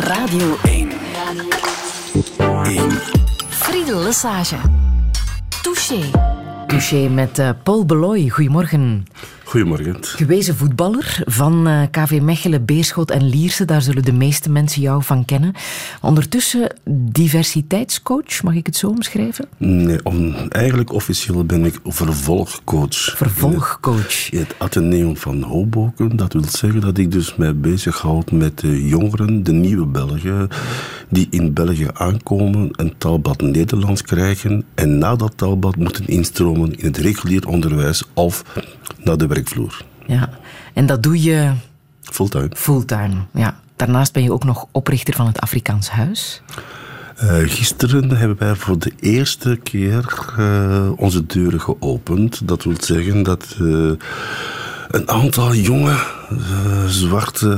Radio 1. 1. Friedel. Touché. Touché met uh, Paul Beloy. Goedemorgen. Goedemorgen. Gewezen voetballer van uh, KV Mechelen, Beerschot en Lierse. Daar zullen de meeste mensen jou van kennen. Ondertussen diversiteitscoach, mag ik het zo omschrijven? Nee, om, eigenlijk officieel ben ik vervolgcoach. Vervolgcoach. In het Atheneum van Hoboken. Dat wil zeggen dat ik dus mij bezighoud met de jongeren, de nieuwe Belgen, die in België aankomen, een taalbad Nederlands krijgen en na dat taalbad moeten instromen in het regulier onderwijs of naar de werkvloer. Ja, en dat doe je... Fulltime. Fulltime, ja. Daarnaast ben je ook nog oprichter van het Afrikaans Huis. Uh, gisteren hebben wij voor de eerste keer uh, onze deuren geopend. Dat wil zeggen dat uh, een aantal jonge, zwarte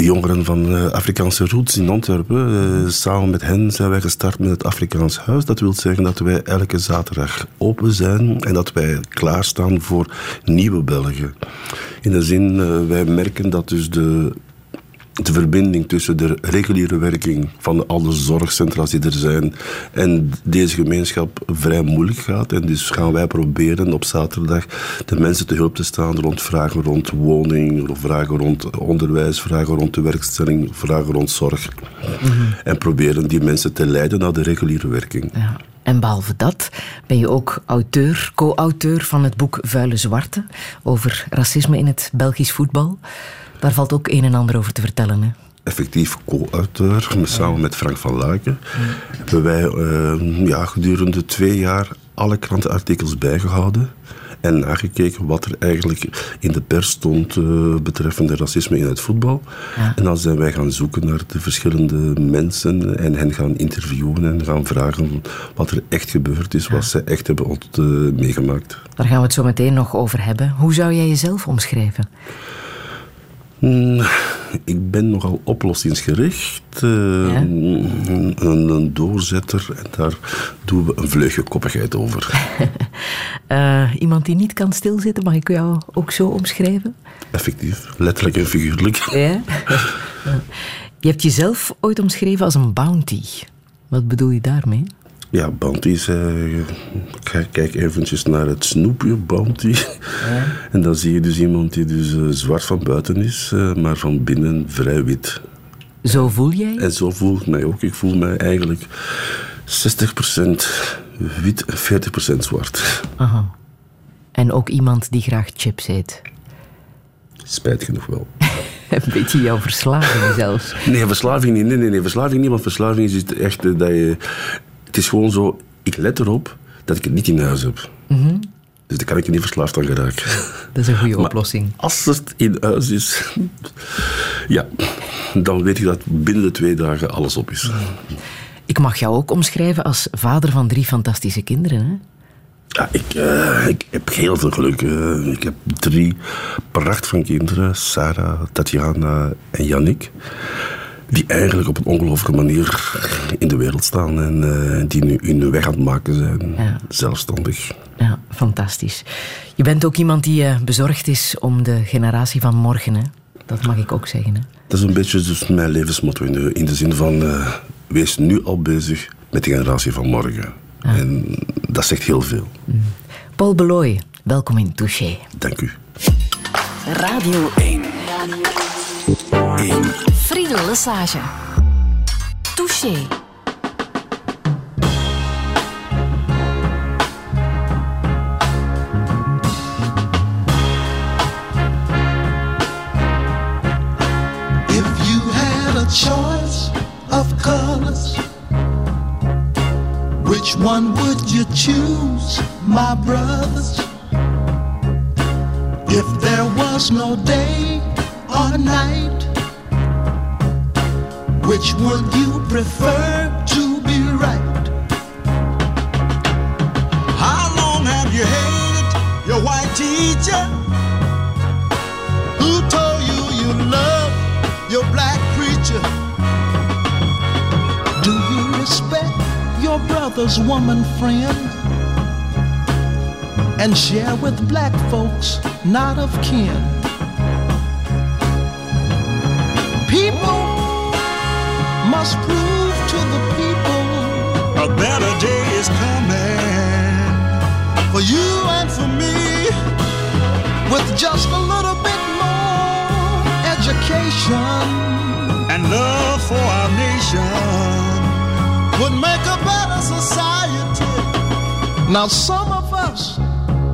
jongeren van Afrikaanse roots in Antwerpen. samen met hen zijn wij gestart met het Afrikaans Huis. Dat wil zeggen dat wij elke zaterdag open zijn en dat wij klaarstaan voor nieuwe Belgen. In de zin, wij merken dat dus de de verbinding tussen de reguliere werking van alle zorgcentra's die er zijn en deze gemeenschap vrij moeilijk gaat. En dus gaan wij proberen op zaterdag de mensen te hulp te staan rond vragen rond woning, vragen rond onderwijs, vragen rond de werkstelling, vragen rond zorg. En proberen die mensen te leiden naar de reguliere werking. Ja. En behalve dat ben je ook auteur, co-auteur van het boek Vuile Zwarte over racisme in het Belgisch voetbal. Daar valt ook een en ander over te vertellen. Hè? Effectief co-auteur, samen met Frank van Luiken, hebben wij uh, ja, gedurende twee jaar alle krantenartikels bijgehouden en nagekeken wat er eigenlijk in de pers stond uh, betreffende racisme in het voetbal. Ja. En dan zijn wij gaan zoeken naar de verschillende mensen en hen gaan interviewen en gaan vragen wat er echt gebeurd is, wat ze echt hebben uh, meegemaakt. Daar gaan we het zo meteen nog over hebben. Hoe zou jij jezelf omschrijven? Ik ben nogal oplossingsgericht. Uh, ja? een, een, doorzetter. En daar doen we een vleugje koppigheid over. uh, iemand die niet kan stilzitten, mag ik jou ook zo omschrijven? Effectief. Letterlijk en figuurlijk. Ja? Je hebt jezelf ooit omschreven als een bounty. Wat bedoel je daarmee? Ja, Bounty is... Uh, kijk eventjes naar het snoepje Bounty. Ja. En dan zie je dus iemand die dus uh, zwart van buiten is, uh, maar van binnen vrij wit. Zo voel jij? En zo voel ik mij ook. Ik voel mij eigenlijk 60% wit en 40% zwart. Aha. En ook iemand die graag chips eet? Spijt genoeg wel. Een beetje jouw verslaving zelfs. Nee, verslaving niet. Nee, nee, nee, verslaving niet. Want verslaving is echt dat je... Het is gewoon zo, ik let erop dat ik het niet in huis heb. Mm -hmm. Dus dan kan ik er niet verslaafd aan geraken. Dat is een goede oplossing. Als het in huis is, ja, dan weet ik dat binnen de twee dagen alles op is. Ik mag jou ook omschrijven als vader van drie fantastische kinderen, hè? Ja, ik, uh, ik heb heel veel geluk. Uh, ik heb drie pracht van kinderen. Sarah, Tatjana en Yannick die eigenlijk op een ongelooflijke manier in de wereld staan en uh, die nu hun weg aan het maken zijn, ja. zelfstandig. Ja, fantastisch. Je bent ook iemand die uh, bezorgd is om de generatie van morgen, hè? Dat mag ik ook zeggen, hè? Dat is een beetje dus mijn levensmotto in de, in de zin van uh, wees nu al bezig met de generatie van morgen. Ja. En dat zegt heel veel. Mm. Paul Beloy, welkom in Touché. Dank u. Radio 1. 1. Friedel Lesage. Touché. If you had a choice of colors, which one would you choose, my brothers? If there was no day or night, which would you prefer to be right? How long have you hated your white teacher? Who told you you love your black preacher? Do you respect your brother's woman friend? And share with black folks not of kin? must prove to the people a better day is coming. For you and for me with just a little bit more education and love for our nation would make a better society. Now some of us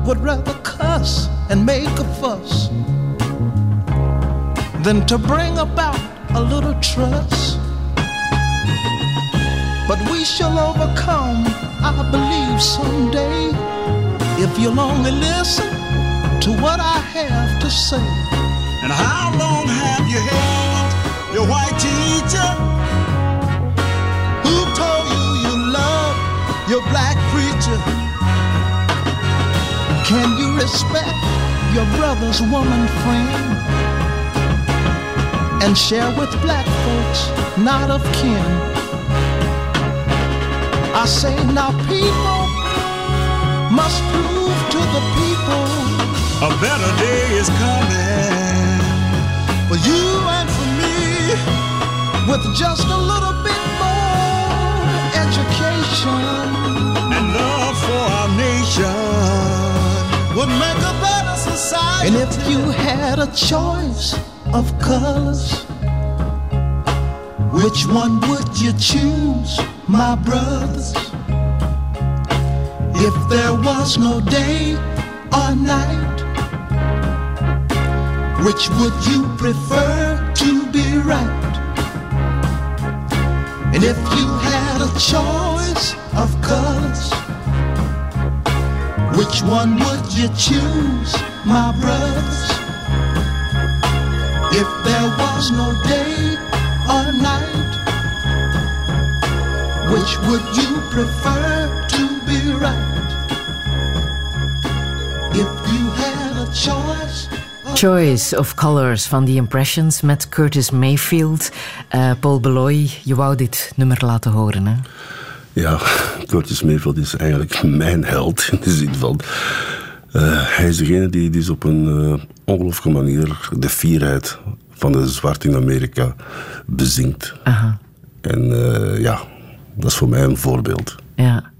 would rather cuss and make a fuss than to bring about a little trust. But we shall overcome, I believe, someday if you'll only listen to what I have to say. And how long have you held your white teacher? Who told you you love your black preacher? Can you respect your brother's woman friend? And share with black folks not of kin. I say now people must prove to the people A better day is coming. for you and for me with just a little bit more education and love for our nation. would make a better society. And if you had a choice of colors, which one would you choose, my brothers? If there was no day or night, which would you prefer to be right? And if you had a choice of colors, which one would you choose, my brothers? If there was no day or night, which would you prefer to be right? If you had a choice. of Choice of Colors van The Impressions met Curtis Mayfield. Eh, Paul Beloy, je wou dit nummer laten horen, hè? Ja, Curtis Mayfield is eigenlijk mijn held. In de zin van... eh, hij is degene die, die is op een eh, ongelooflijke manier de fierheid van de zwart in Amerika bezingt. Aha, En eh, ja, dat is voor mij een voorbeeld. ja.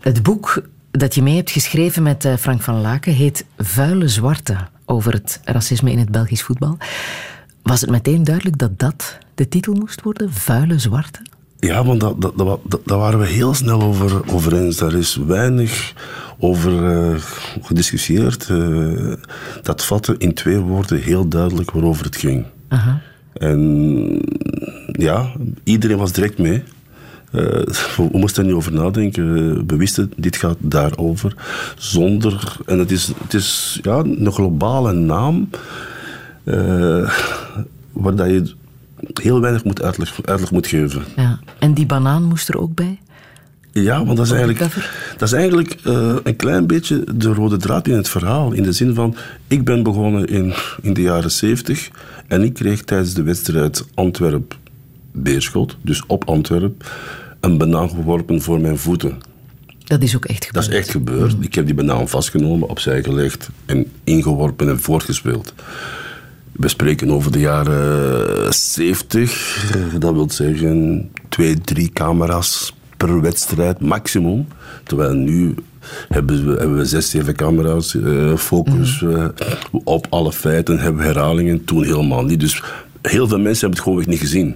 Het boek dat je mee hebt geschreven met eh, Frank van Laken heet Vuile Zwarte over het racisme in het Belgisch voetbal. Was het meteen duidelijk dat dat de titel moest worden? Vuile Zwarte? Ja, want dat, dat, dat, dat- daar waren we heel snel over, over eens. Daar is weinig over eh, gediscussieerd. Eh, dat vatte in twee woorden heel duidelijk waarover het ging. Aha. En ja, iedereen was direct mee. Eh, we moesten er niet over nadenken. We wisten, dit gaat daarover. Zonder... En het is, het is ja, een globale naam... eh, waar dat je heel weinig moet uitleg, uitleg moet geven. Ja. En die banaan moest er ook bij? Ja, want dat is eigenlijk, dat is eigenlijk eh, een klein beetje de rode draad in het verhaal. In de zin van, ik ben begonnen in, in de jaren zeventig en ik kreeg tijdens de wedstrijd Antwerp-Beerschot, dus op Antwerp, een banaan geworpen voor mijn voeten. Dat is ook echt Dat gebeurd. is echt gebeurd. Ik heb die banaan vastgenomen, opzij gelegd en ingeworpen en voortgespeeld. We spreken over de jaren 70. Dat wil zeggen twee, drie camera's per wedstrijd maximum. Terwijl nu hebben we, hebben we zes, zeven camera's. eh, focus eh, op alle feiten, hebben we herhalingen. Toen helemaal niet. Dus heel veel mensen hebben het gewoonweg niet gezien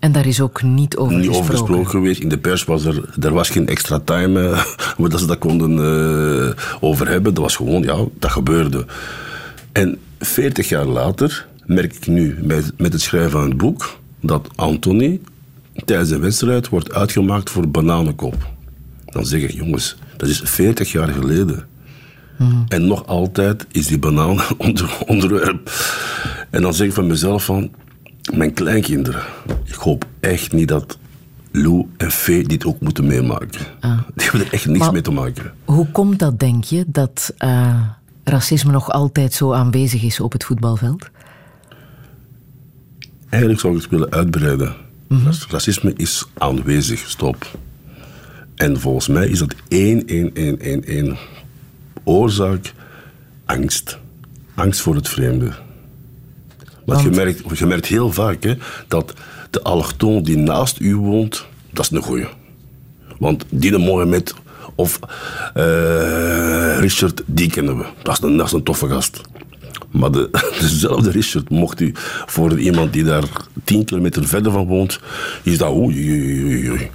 En daar is ook niet over niet gesproken. over gesproken geweest. In de pers was er, er was geen extra time eh, waar dat ze dat konden eh, over hebben. Dat was gewoon, ja, dat gebeurde. En 40 jaar later merk ik nu met, met het schrijven van het boek dat Anthony tijdens een wedstrijd wordt uitgemaakt voor bananenkop. Dan zeg ik, jongens, dat is 40 jaar geleden. En nog altijd is die banaan onder, onderwerp. En dan zeg ik van mezelf van, mijn kleinkinderen, ik hoop echt niet dat Lou en Fee dit ook moeten meemaken. Die hebben er echt niks Maar- mee te maken. Hoe komt dat, denk je, dat eh, racisme nog altijd zo aanwezig is op het voetbalveld? Eigenlijk zou ik het willen uitbreiden. Racisme is aanwezig, stop. En volgens mij is dat één, één, één, één, één oorzaak angst. Angst voor het vreemde. Want, je, merkt, je merkt heel vaak hè, dat de allochtoon die naast u woont, dat is een goeie. Want die de Mohammed Of eh, Richard, die kennen we. Dat is een, dat is een toffe gast. Maar de, dezelfde Richard mocht hij voor iemand die daar tien kilometer verder van woont, is dat oei, oei, oei, oei.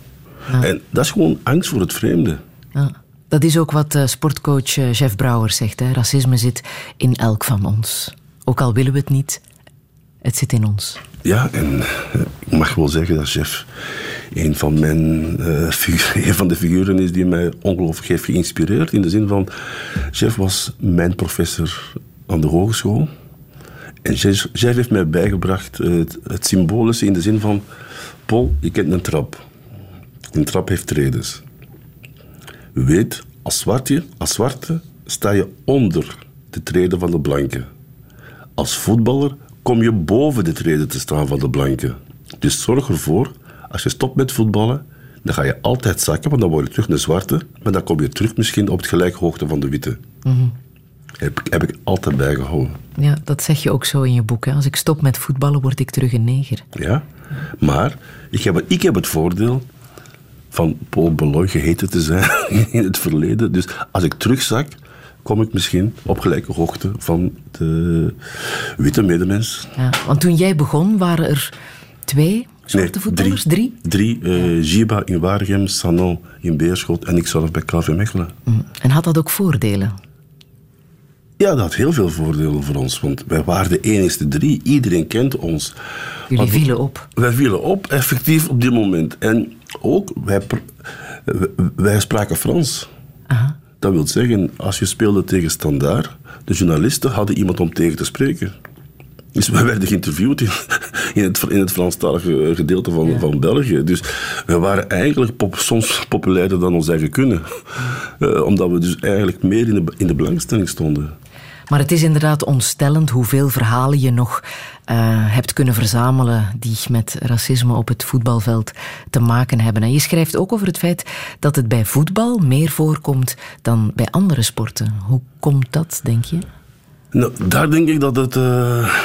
En dat is gewoon angst voor het vreemde. Ja. Dat is ook wat eh, sportcoach eh, Jeff Brouwer zegt. Hè. Racisme zit in elk van ons. Ook al willen we het niet, het zit in ons. Ja, en eh, ik mag wel zeggen dat Jeff een van, mijn, een van de figuren is die mij ongelooflijk heeft geïnspireerd. In de zin van, Jeff was mijn professor aan de hogeschool. En Jeff heeft mij bijgebracht eh, het, symbolische in de zin van... Paul, je kent een trap. Een trap heeft tredes. Weet, als zwarte, als zwarte sta je onder de treden van de blanke. Als voetballer kom je boven de treden te staan van de blanke. Dus zorg ervoor, als je stopt met voetballen, dan ga je altijd zakken, want dan word je terug een zwarte, maar dan kom je terug misschien op het gelijke hoogte van de witte. Heb, ik- heb ik altijd bijgehouden. Ja, dat zeg je ook zo in je boek. Hè. Als ik stop met voetballen, word ik terug een neger. Ja? Maar ik heb, ik heb het voordeel van Paul Beloy geheten te zijn in het verleden. Dus als ik terugzak, kom ik misschien op gelijke hoogte van de witte medemens. Ja, want toen jij begon, waren er twee zwarte voetballers? Drie? Drie. eh, Giba in Waregem, Sanon in Beerschot en ik zelf bij KV Mechelen. Mm. En had dat ook voordelen? Ja, dat had heel veel voordelen voor ons, want wij waren de enigste drie. Iedereen kent ons. Jullie vielen op. Wij vielen op, effectief, op dit moment. En ook, wij- wij spraken Frans. Aha. Dat wil zeggen, als je speelde tegen Standaard, de journalisten hadden iemand om tegen te spreken. Dus wij werden geïnterviewd in, in, het, in het Franstalige gedeelte van, van België. Dus we waren eigenlijk pop- soms populairder dan ons eigen kunnen. Eh, omdat we dus eigenlijk meer in de, in de belangstelling stonden. Maar het is inderdaad ontstellend hoeveel verhalen je nog eh, hebt kunnen verzamelen die met racisme op het voetbalveld te maken hebben. En je schrijft ook over het feit dat het bij voetbal meer voorkomt dan bij andere sporten. Hoe komt dat, denk je? Nou, daar denk ik dat het, eh,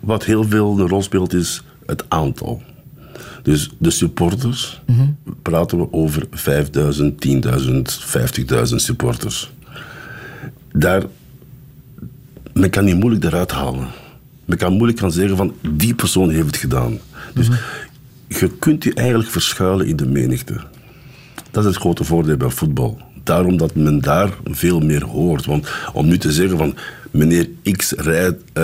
wat heel veel een rol speelt, is het aantal. Dus de supporters, praten we over 5000, 10.000, 50.000 supporters. Daar, men kan niet moeilijk eruit halen. Men kan moeilijk gaan zeggen van, die persoon heeft het gedaan. Dus je kunt je eigenlijk verschuilen in de menigte. Dat is het grote voordeel bij voetbal. Daarom dat men daar veel meer hoort. Want om nu te zeggen van meneer X rijdt eh,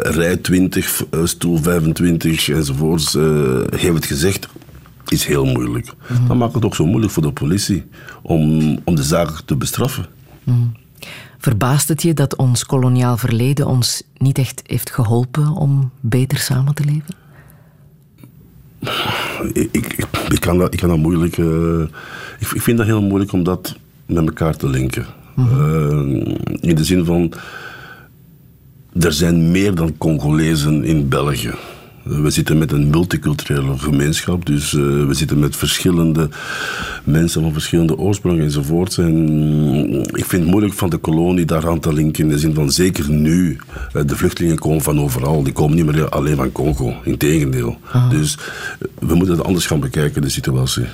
rij 20, eh, stoel 25 enzovoorts, eh, heeft het gezegd, is heel moeilijk. Dat maakt het ook zo moeilijk voor de politie om, om de zaak te bestraffen. Verbaast het je dat ons koloniaal verleden ons niet echt heeft geholpen om beter samen te leven? Ik, ik, ik, kan, dat, ik kan dat moeilijk. eh, ik, ik vind dat heel moeilijk om dat met elkaar te linken. Eh, in de zin van. Er zijn meer dan Congolezen in België. Eh, We zitten met een multiculturele gemeenschap, dus eh, we zitten met verschillende mensen van verschillende oorsprong enzovoort. En mm, ik vind het moeilijk van de kolonie daaraan te linken, in de zin van zeker nu, eh, de vluchtelingen komen van overal, die komen niet meer alleen van Congo, integendeel. Dus eh, we moeten het anders gaan bekijken, de situatie.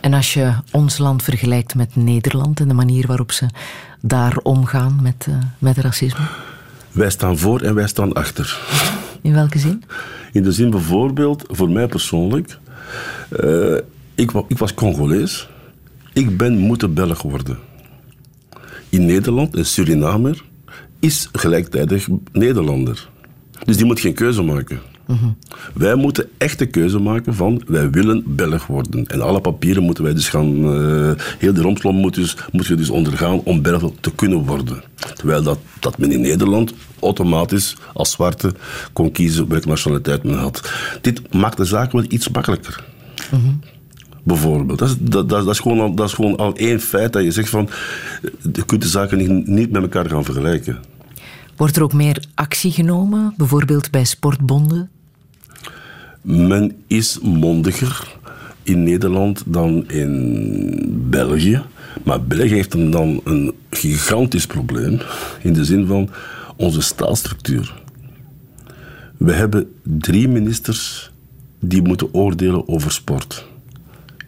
En als je ons land vergelijkt met Nederland en de manier waarop ze daar omgaan met, met racisme, Wij staan voor en wij staan achter. In welke zin? In de zin bijvoorbeeld, voor mij persoonlijk, eh, ik, ik was Congolees. Ik ben moeten Belg worden. In Nederland, een Surinamer is gelijktijdig Nederlander. Dus die moet geen keuze maken. Wij moeten echt de keuze maken van wij willen Belg worden. En alle papieren moeten wij dus gaan... eh, heel de romslom moet, dus, moet je dus ondergaan om Belg te kunnen worden. Terwijl dat, dat men in Nederland automatisch als zwarte kon kiezen welke nationaliteit men had. Dit maakt de zaak wel iets makkelijker. Bijvoorbeeld. Dat is, dat, dat, is gewoon al, dat is gewoon al één feit dat je zegt van... Je kunt de zaken niet, niet met elkaar gaan vergelijken. Wordt er ook meer actie genomen, bijvoorbeeld bij sportbonden? Men is mondiger in Nederland dan in België. Maar België heeft dan een gigantisch probleem in de zin van onze staatsstructuur. We hebben drie ministers die moeten oordelen over sport.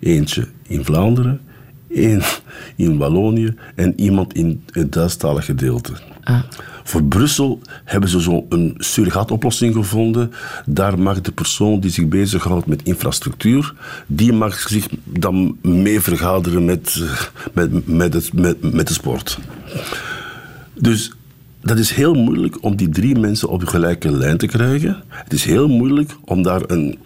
Eentje in Vlaanderen, één in Wallonië en iemand in het Duitsstalig gedeelte. Voor Brussel hebben ze zo'n surrogaatoplossing gevonden. Daar mag de persoon die zich bezighoudt met infrastructuur, die mag zich dan mee vergaderen met, met, met, het, met, met de sport. Dus dat is heel moeilijk om die drie mensen op de gelijke lijn te krijgen. Het is heel moeilijk om daar een,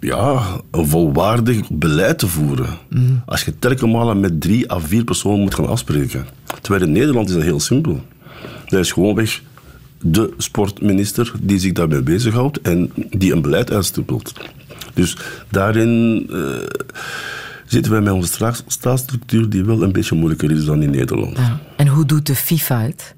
ja, een volwaardig beleid te voeren. Als je telkens met drie à vier personen moet gaan afspreken. Terwijl in Nederland is dat heel simpel. Dat is gewoonweg de sportminister die zich daarmee bezighoudt en die een beleid uitstippelt. Dus daarin uh, zitten wij met onze staatsstructuur die wel een beetje moeilijker is dan in Nederland. Ja. En hoe doet de FIFA het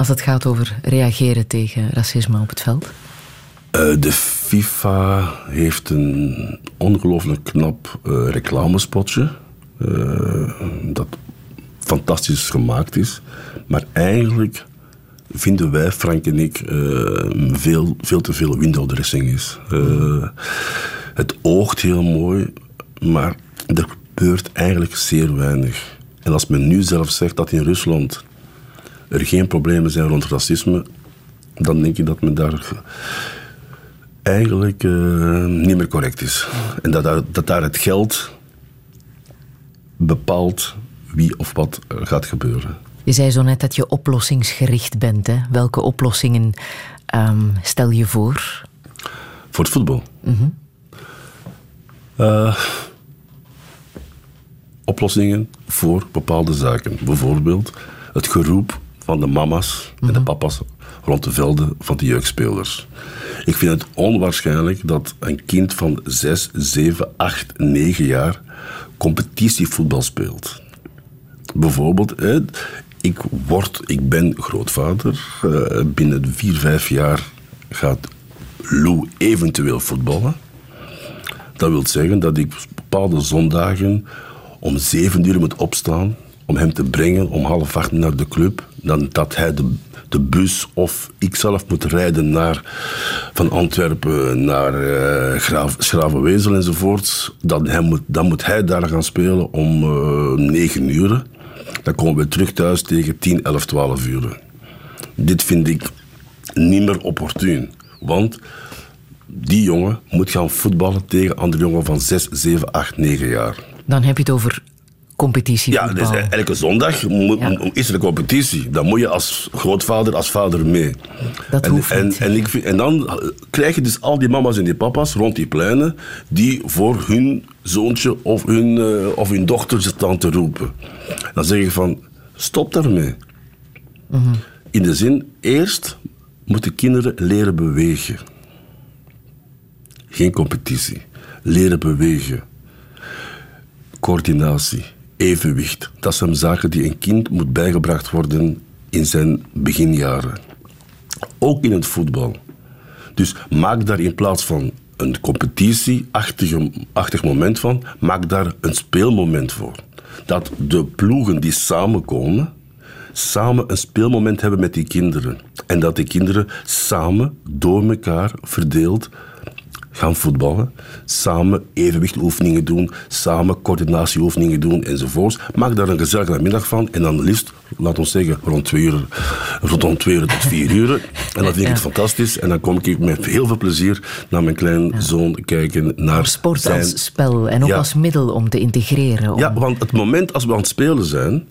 als het gaat over reageren tegen racisme op het veld? Uh, de FIFA heeft een ongelooflijk knap uh, reclamespotje. Uh, dat fantastisch gemaakt is. Maar eigenlijk vinden wij, Frank en ik, veel, veel te veel window dressing is. het oogt heel mooi, maar er gebeurt eigenlijk zeer weinig. En als men nu zelf zegt dat in Rusland er geen problemen zijn rond racisme, dan denk ik dat men daar eigenlijk uh, niet meer correct is. En dat daar, dat daar het geld bepaalt wie of wat gaat gebeuren. Je zei zo net dat je oplossingsgericht bent. Hè? Welke oplossingen um, stel je voor? Voor het voetbal? Mm -hmm. uh, oplossingen voor bepaalde zaken. Bijvoorbeeld het geroep van de mama's en de papa's rond de velden van de jeugdspelers. Ik vind het onwaarschijnlijk dat een kind van 6, 7, 8, 9 jaar competitievoetbal speelt. Bijvoorbeeld, ik, word, ik ben grootvader. binnen 4, 5 jaar gaat Lou eventueel voetballen. Dat wil zeggen dat ik bepaalde zondagen om 7 uur moet opstaan om hem te brengen om half acht naar de club. Dan dat hij de, de bus of ik zelf moet rijden naar, van Antwerpen naar uh, Schravenwezel enzovoort. Dan, moet, dan moet hij daar gaan spelen om uh, negen uur. Dan komen we terug thuis tegen 10, 11, 12 uur. Dit vind ik niet meer opportun. Want die jongen moet gaan voetballen tegen andere jongen van 6, 7, 8, 9 jaar. Dan heb je het over competitie. Ja, dus elke zondag ja. is er een competitie. Dan moet je als grootvader, als vader mee. Dat en, hoeft en, niet. En, ik, en dan krijg je dus al die mama's en die papa's rond die pleinen die voor hun zoontje of hun, uh, of hun dochter staan te roepen. Dan zeg je van, stop daarmee. Mm -hmm. In de zin, eerst moeten kinderen leren bewegen. Geen competitie. Leren bewegen. Coördinatie evenwicht. Dat zijn zaken die een kind moet bijgebracht worden in zijn beginjaren. Ook in het voetbal. Dus maak daar in plaats van een competitieachtig moment van, maak daar een speelmoment voor. Dat de ploegen die samenkomen, samen een speelmoment hebben met die kinderen. En dat die kinderen samen door elkaar verdeeld gaan voetballen, samen evenwichtoefeningen doen, samen coördinatieoefeningen doen enzovoorts. Maak daar een gezellige middag van en dan liefst, laat ons zeggen, rond twee uur, rond twee uur tot vier uur. En dan vind ik het fantastisch en dan kom ik met heel veel plezier naar mijn kleinzoon ja. kijken. Naar Sport zijn... als spel en ook Ja. als middel om te integreren. Om... Ja, want het moment als we aan het spelen zijn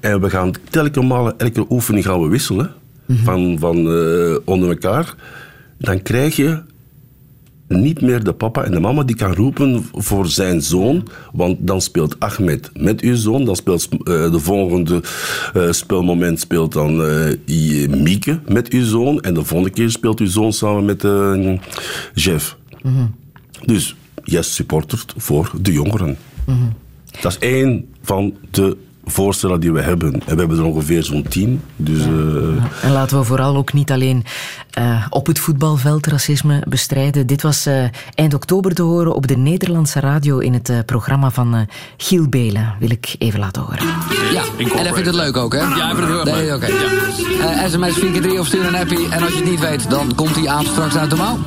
en we gaan telkens elke oefening gaan we wisselen van, van eh, onder elkaar, dan krijg je niet meer de papa en de mama die kan roepen voor zijn zoon. Want dan speelt Ahmed met uw zoon. Dan speelt uh, de volgende uh, spelmoment speelt dan uh, Mieke met uw zoon. En de volgende keer speelt uw zoon samen met Jeff. Dus jij supportert voor de jongeren. Mm-hmm. Dat is één van de voorstellen die we hebben. En we hebben er ongeveer zo'n tien. Dus, ja, uh... ja. En laten we vooral ook niet alleen uh, op het voetbalveld racisme bestrijden. Dit was uh, eind oktober te horen op de Nederlandse radio in het programma van Giel Belen. Wil ik even laten horen. Ja, en hij vindt het leuk ook, hè? Ja, ik vind het heel leuk. Okay. Ja. SMS 4 3 of stuur een appie. En als je het niet weet, dan komt die aap straks uit de mouw.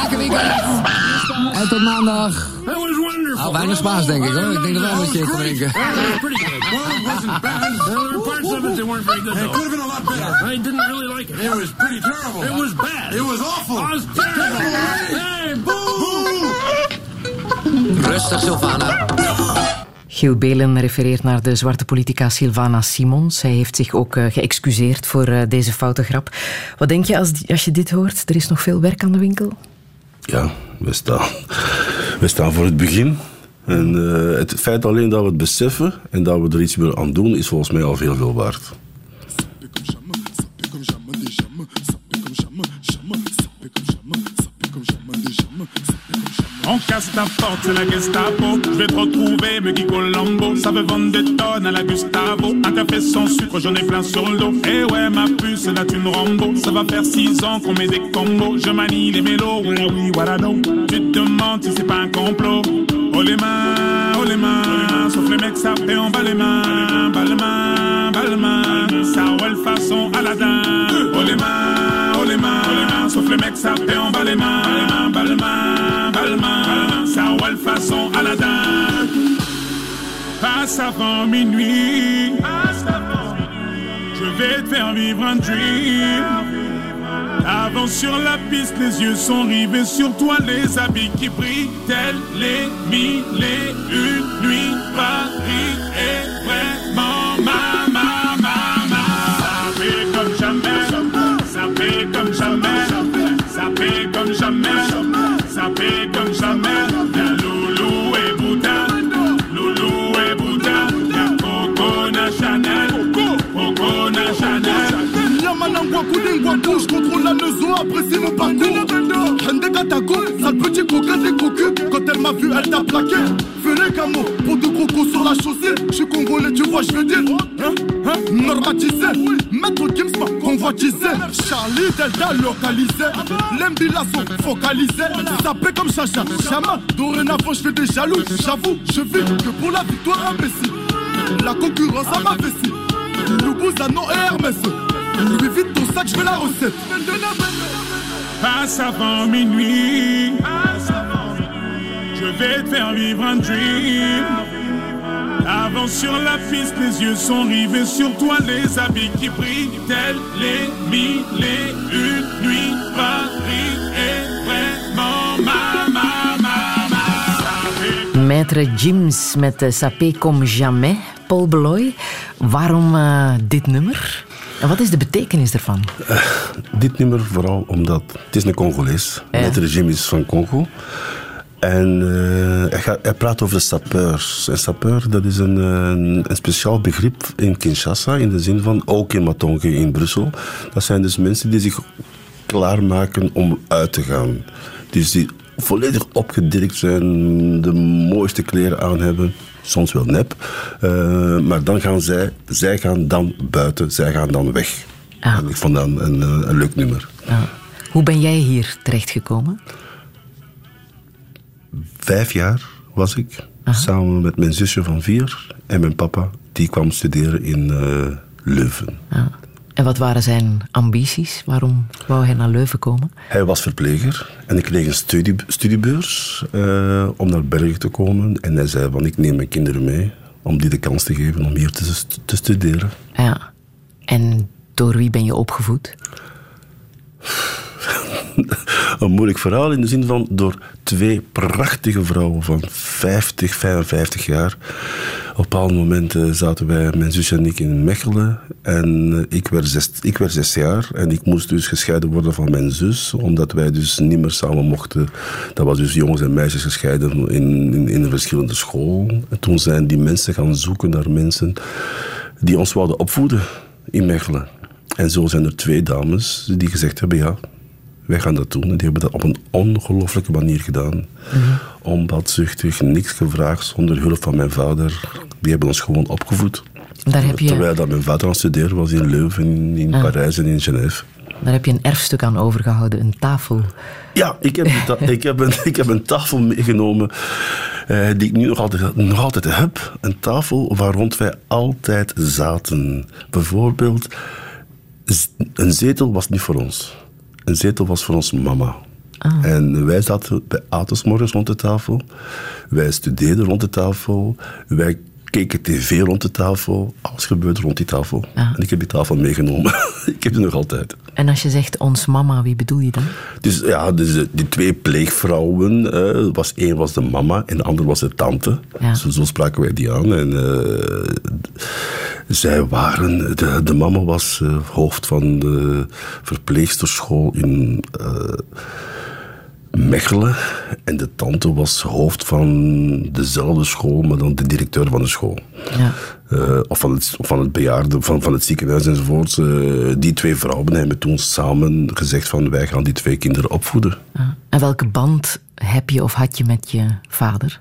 Lekker weekend. En tot maandag. Nou, weinig Spaans denk ik hoor. Ik denk dat wel dat je kan drinken. Pretty good. Wasn't bad. There were parts of it that weren't very good. It could have been a lot better. I didn't really like it. It was pretty terrible. It was bad. It was awful. It was terrible. Hey, boo! Rustig, Sylvana. Giel Belen refereert naar de zwarte politica Sylvana Simons. Zij heeft zich ook eh, geëxcuseerd voor eh, deze foute grap. Wat denk je als, als je dit hoort? Er is nog veel werk aan de winkel? Ja, we staan, we staan voor het begin. En eh, het feit alleen dat we het beseffen en dat we er iets willen aan doen, is volgens mij al veel, veel waard. On casse ta porte, c'est la Gestapo. Je vais te retrouver, me Colombo. Ça veut vendre des tonnes à la Gustavo. Un café sans sucre, j'en ai plein sur le dos. Eh ouais, ma puce, là tu me Rambo. Ça va faire six ans qu'on met des combos. Je manie les mélos, voilà oui, voilà non. Tu te demandes si c'est pas un complot. Oh les mains, oh les mains. Sauf les mecs, ça fait en bas les mains. Bas les mains, bas les mains. Ça roule façon Aladdin. Oh les mains, les mains. Sauf les mecs, fait en bas les mains. Ça roule façon Aladdin. Passe avant minuit. Je vais te faire vivre un dream. Avance sur la piste, les yeux sont rivés sur toi, les habits qui brillent, tels les mille et une nuits. Paris est apprécie mon parcours. Hende Katako, sale petit coquin des cocus. Quand elle m'a vu, elle t'a plaqué. Fais les camos, pour deux crocos sur la chaussée. Je suis congolais, tu vois, je veux dire. Hein, hein, normatisé. Maître Gims m'a convoitisé. Charlie Delta localisé. L'embilasso focalisé. Sapé comme Chacha, Chama. Dorénavant, je fais des jaloux. J'avoue, je vis que pour la victoire imbécile. La concurrence à ma vessie. Loubouzanon et Hermès. Lui vite ton sac, je veux la recette. Passe avant minuit. Je vais te faire vivre un dream. Avance sur la piste, les yeux sont rivés sur toi, les habits qui brillent, tels les mille et une nuits. Paris est vraiment ma, ma, ma, ma. Maître Jims met Sapé comme jamais. Paul Beloy, waarom uh, dit nummer? En wat is de betekenis ervan? Uh, dit nummer vooral omdat het is een Congolees. Ja. Het regime is van Congo. En uh, hij, gaat, hij, praat over de sapeurs. En sapeur, dat is een, een, een, speciaal begrip in Kinshasa, in de zin van ook in Matonge in Brussel. Dat zijn dus mensen die zich klaarmaken om uit te gaan. Dus die volledig opgedirkt zijn, de mooiste kleren aan hebben. Soms wel nep. Uh, maar dan gaan zij, zij gaan dan buiten, zij gaan dan weg. Ah. En ik vond dat een, een, leuk nummer. Ah. Hoe ben jij hier terechtgekomen? Vijf jaar was ik, samen met mijn zusje van vier en mijn papa. Die kwam studeren in uh, Leuven. En wat waren zijn ambities? Waarom wou hij naar Leuven komen? Hij was verpleger en ik kreeg een studie, studiebeurs uh, om naar Bergen te komen. En hij zei van ik neem mijn kinderen mee om die de kans te geven om hier te, te studeren. Ja. En door wie ben je opgevoed? een moeilijk verhaal in de zin van door twee prachtige vrouwen van 50, 55 jaar. Op een bepaald moment zaten wij, mijn zusje en ik, in Mechelen. En ik werd, zes, ik werd zes jaar en ik moest dus gescheiden worden van mijn zus, omdat wij dus niet meer samen mochten. Dat was dus jongens en meisjes gescheiden in, in, in verschillende school. En toen zijn die mensen gaan zoeken naar mensen die ons wilden opvoeden in Mechelen. En zo zijn er twee dames die gezegd hebben, ja, wij gaan dat doen. En die hebben dat op een ongelooflijke manier gedaan. Mm-hmm. Onbadzuchtig, niks gevraagd, zonder hulp van mijn vader. Die hebben ons gewoon opgevoed. Daar heb je... Terwijl dat mijn vader aan het studeren was in Leuven, in, ah. Parijs en in Genève. Daar heb je een erfstuk aan overgehouden, een tafel. Ja, ik heb, een, ik heb, een, ik heb een tafel meegenomen uh, die ik nu nog altijd, nog altijd heb. Een tafel waar rond wij altijd zaten. Bijvoorbeeld, een zetel was niet voor ons. Een zetel was voor ons mama. En wij zaten bij Atos morgens rond de tafel. Wij studeerden rond de tafel. Wij keken tv rond de tafel. Alles gebeurde rond die tafel. En ik heb die tafel meegenomen. ik heb die nog altijd. En als je zegt ons mama, wie bedoel je dan? Dus ja, dus, eh, die twee pleegvrouwen, eh, was, één was de mama en de andere was de tante. Ja. Zo, zo spraken wij die aan. En eh, zij waren, de, de mama was hoofd van de verpleegsterschool in Mechelen. En de tante was hoofd van dezelfde school, maar dan de directeur van de school. Ja. Eh, of van het, of van het bejaarde, van, van het ziekenhuis enzovoort. Eh, die twee vrouwen hebben toen samen gezegd van wij gaan die twee kinderen opvoeden. Ah. En welke band heb je of had je met je vader?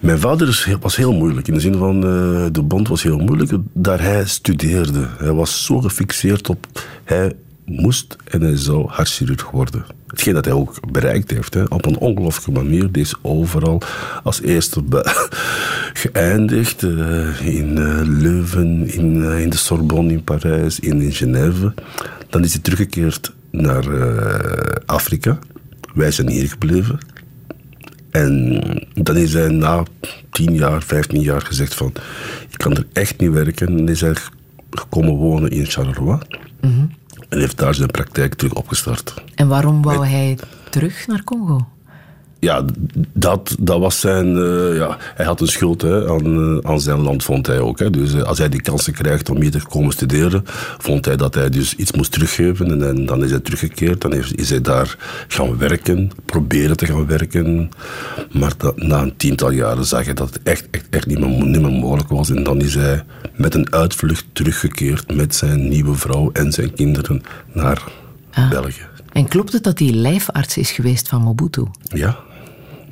Mijn vader was heel moeilijk. In de zin van, eh, de band was heel moeilijk. Daar hij studeerde. Hij was zo gefixeerd op... Hij moest en hij zou hartchirurg worden. Hetgeen dat hij ook bereikt heeft. Hè. Op een ongelooflijke manier. Deze overal als eerste geëindigd. eh, in eh, Leuven, in, eh, in de Sorbonne in Parijs, in, in Genève. Dan is hij teruggekeerd naar Afrika. Wij zijn hier gebleven. En dan is hij na 10 jaar, 15 jaar gezegd van... Ik kan er echt niet werken. En is hij gekomen wonen in Charleroi. En heeft daar zijn praktijk terug opgestart. En waarom wou hij terug naar Congo? Ja, dat, dat was zijn... eh, ja, hij had een schuld hè, aan, eh, aan zijn land, vond hij ook. Hè. Dus eh, als hij die kansen krijgt om hier te komen studeren, vond hij dat hij dus iets moest teruggeven. En, dan- dan is hij teruggekeerd. Dan heeft, is hij daar gaan werken, proberen te gaan werken. Maar dat, na een tiental jaren zag hij dat het echt, echt, echt niet, meer, niet meer mogelijk was. En dan is hij met een uitvlucht teruggekeerd met zijn nieuwe vrouw en zijn kinderen naar België. En klopt het dat hij lijfarts is geweest van Mobutu? Ja.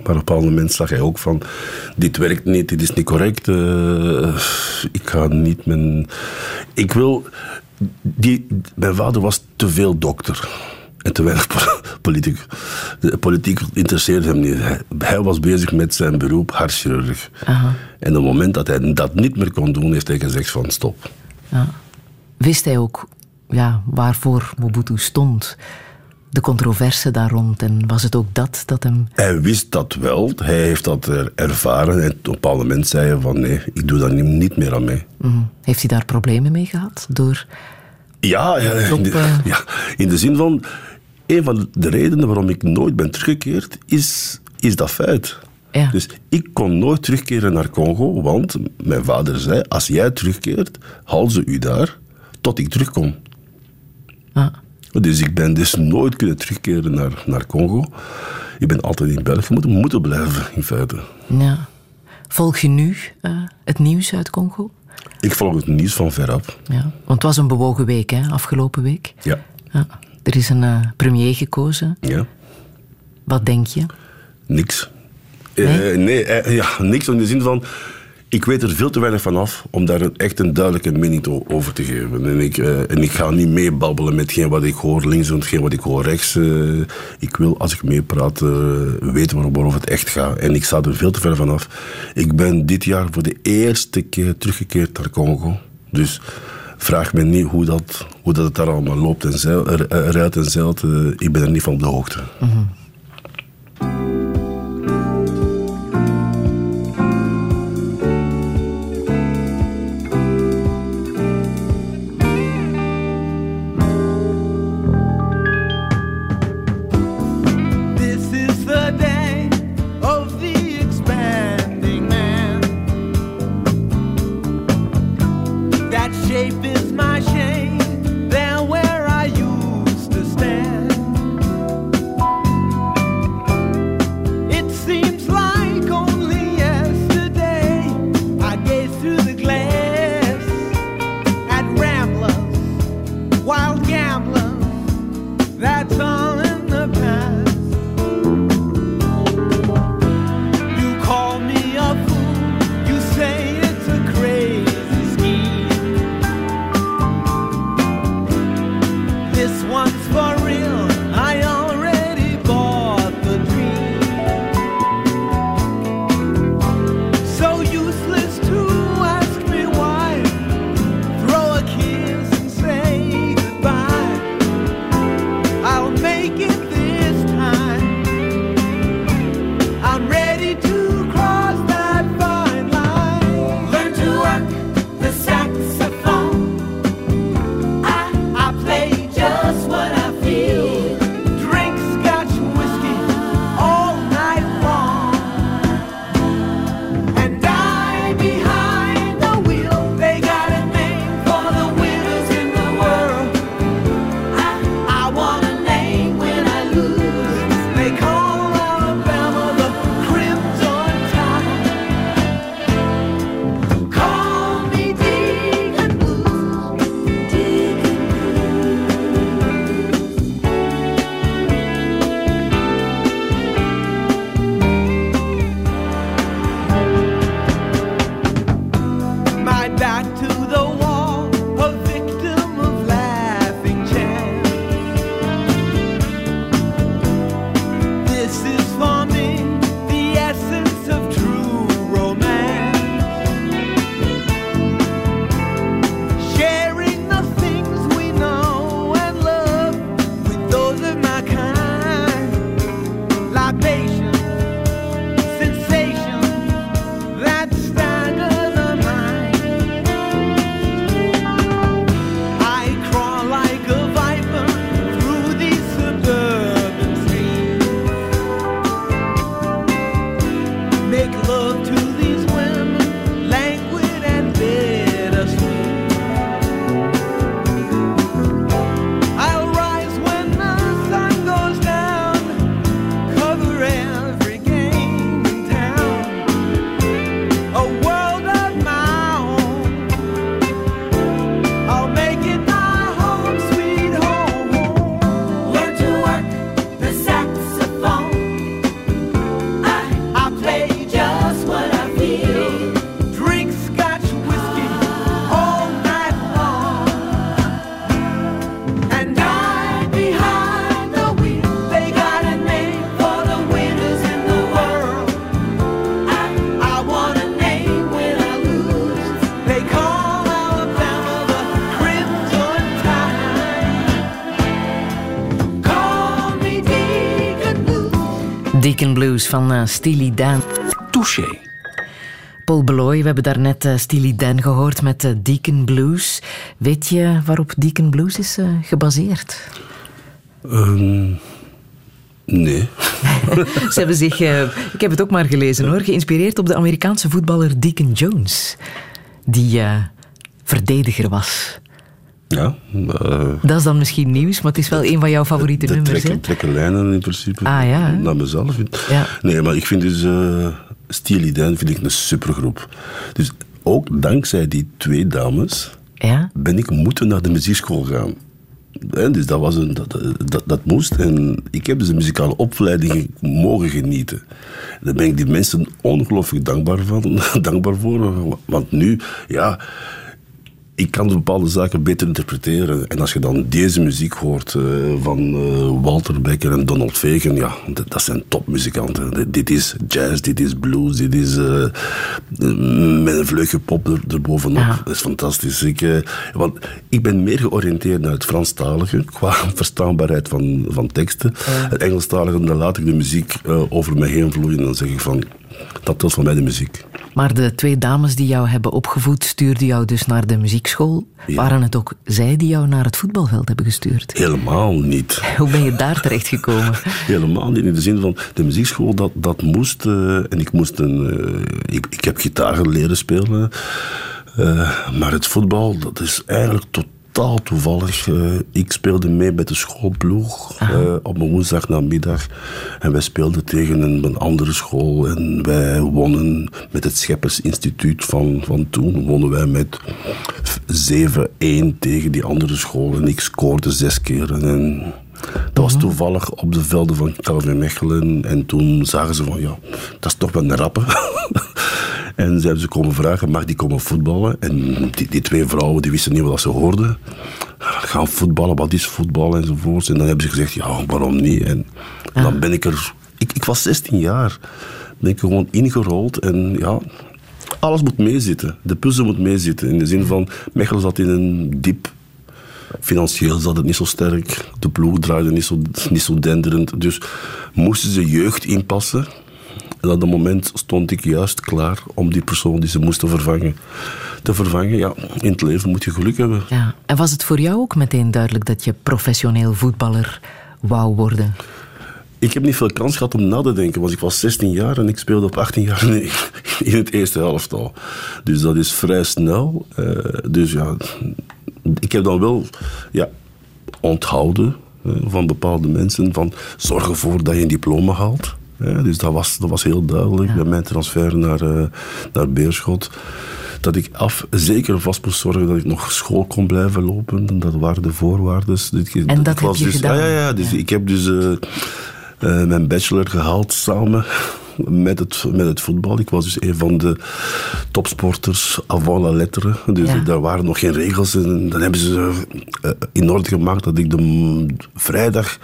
Maar op een bepaald moment zag hij ook van... Dit werkt niet, dit is niet correct. eh, ik ga niet mijn... Ik wil... Die, mijn vader was te veel dokter. En te weinig po- politiek. De politiek interesseerde hem niet. Hij, hij was bezig met zijn beroep, hartchirurg. Aha. En op het moment dat hij dat niet meer kon doen, heeft hij gezegd van stop. Ja. Wist hij ook ja, waarvoor Mobutu stond? De controverse daar rond. En was het ook dat dat hem... Hij wist dat wel, hij heeft dat er ervaren. En op een bepaald moment zei hij van nee, ik doe daar niet- meer aan mee. Mhm. Heeft hij daar problemen mee gehad? Door... Ja, ja, in de, Kloppen. ja, in de zin van... Een van de redenen waarom ik nooit ben teruggekeerd, is, is dat feit. Ja. Dus ik kon nooit terugkeren naar Congo, want mijn vader zei... Als jij terugkeert, hal ze u daar tot ik terugkom. Ah. Dus ik ben dus nooit kunnen terugkeren naar, naar Congo. Ik ben altijd in België moeten, moeten blijven, in feite. Ja. Volg je nu eh, het nieuws uit Congo? Ik volg het nieuws van veraf. Ja. Want het was een bewogen week, hè, afgelopen week. Ja. Ja. Er is een eh, premier gekozen. ja. Wat denk je? Niks. Nee? Eh, nee, ja, niks in de zin van... Ik weet er veel te weinig van af om daar echt een duidelijke mening over te geven. En ik, eh, ik ga niet meebabbelen met geen wat ik hoor links en geen wat ik hoor rechts. eh. ik wil, als ik meepraat, eh, weten waar- waarover het echt gaat. En ik sta er veel te ver van af. Ik ben dit jaar voor de eerste keer teruggekeerd naar Congo. Dus vraag me niet hoe dat, hoe dat het daar allemaal loopt en zeil, eruit en zeilt. ik ben er niet van op de hoogte. This Van uh, Steely Dan. Touché. Paul Beloy, we hebben daarnet uh, Steely Dan gehoord met uh, Deacon Blues. Weet je waarop Deacon Blues is uh, gebaseerd? Um, nee. Ze hebben zich, ik heb het ook maar gelezen hoor, geïnspireerd op de Amerikaanse voetballer Deacon Jones. Die verdediger was. Ja. Uh, dat is dan misschien nieuws, maar het is wel een van jouw favoriete de nummers. Trekken, trekken lijnen in principe. Ah ja. Naar mezelf. Ja. Nee, maar ik vind dus uh, Steely Dan vind ik een supergroep. Dus ook dankzij die twee dames ja? ben ik moeten naar de muziekschool gaan. En dus dat, was een, dat, dat, dat moest. En ik heb dus een muzikale opleiding mogen genieten. Daar ben ik die mensen ongelooflijk dankbaar, van, dankbaar voor. Want nu, ja ik kan bepaalde zaken beter interpreteren. En als je dan deze muziek hoort uh, van uh, Walter Becker en Donald Fagen, ja, dat, dat zijn topmuzikanten. Dit is jazz, dit is blues, dit is uh, met een vleugje pop er, erbovenop. Ja. Dat is fantastisch. Ik, want ik ben meer georiënteerd naar het Franstalige, qua verstaanbaarheid van, van teksten. Ja. Het Engelstalige, dan laat ik de muziek over me heen vloeien en dan zeg ik van, dat was van mij de muziek. Maar de twee dames die jou hebben opgevoed, stuurden jou dus naar de muziekschool. Ja. Waren het ook zij die jou naar het voetbalveld hebben gestuurd? Helemaal niet. Hoe ben je daar terecht gekomen? Helemaal niet. In de zin van de muziekschool, dat, dat moest. Uh, en ik moest een. Uh, ik, ik heb gitaar leren spelen. Uh, maar het voetbal, dat is eigenlijk tot totaal toevallig. Uh, ik speelde mee met de schoolploeg uh, op een woensdagnamiddag. En wij speelden tegen een, een, andere school. En wij wonnen met het Scheppersinstituut van, van toen. Wonnen wij met 7-1 tegen die andere school. En ik scoorde zes keer. En dat was toevallig op de velden van Calvin Mechelen. En toen zagen ze van, ja, dat is toch wel een rappe. En ze hebben ze komen vragen, mag die komen voetballen? En die, die twee vrouwen die wisten niet wat ze hoorden. Gaan voetballen, wat is voetbal enzovoorts. En dan hebben ze gezegd, ja, waarom niet? En ja. dan ben ik er... Ik, ik was 16 jaar. Ben ik er gewoon ingerold en ja... Alles moet meezitten. De puzzel moet meezitten. In de zin van, Mechelen zat in een diep Financieel zat het niet zo sterk. De ploeg draaide niet zo, niet zo denderend. Dus moesten ze jeugd inpassen. En op dat moment stond ik juist klaar om die persoon die ze moesten vervangen te vervangen. Ja, in het leven moet je geluk hebben. Ja. En was het voor jou ook meteen duidelijk dat je professioneel voetballer wou worden? Ik heb niet veel kans gehad om na te denken, want ik was 16 jaar en ik speelde op 18 jaar in het eerste helftal. Dus dat is vrij snel. Uh, dus ja, ik heb dan wel ja, onthouden van bepaalde mensen van zorg ervoor dat je een diploma haalt. Ja, dus dat was, dat was heel duidelijk ja. bij mijn transfer naar, uh, naar Beerschot. Dat ik af, zeker vast moest zorgen dat ik nog school kon blijven lopen. Dat waren de voorwaarden. En dat was heb je dus, gedaan? Ah, ja, ja, dus Ik heb dus uh, uh, mijn bachelor gehaald samen met het, met het voetbal. Ik was dus een van de topsporters avant la lettre. Dus ja. daar waren nog geen regels. En dan hebben ze uh, in orde gemaakt dat ik de vrijdag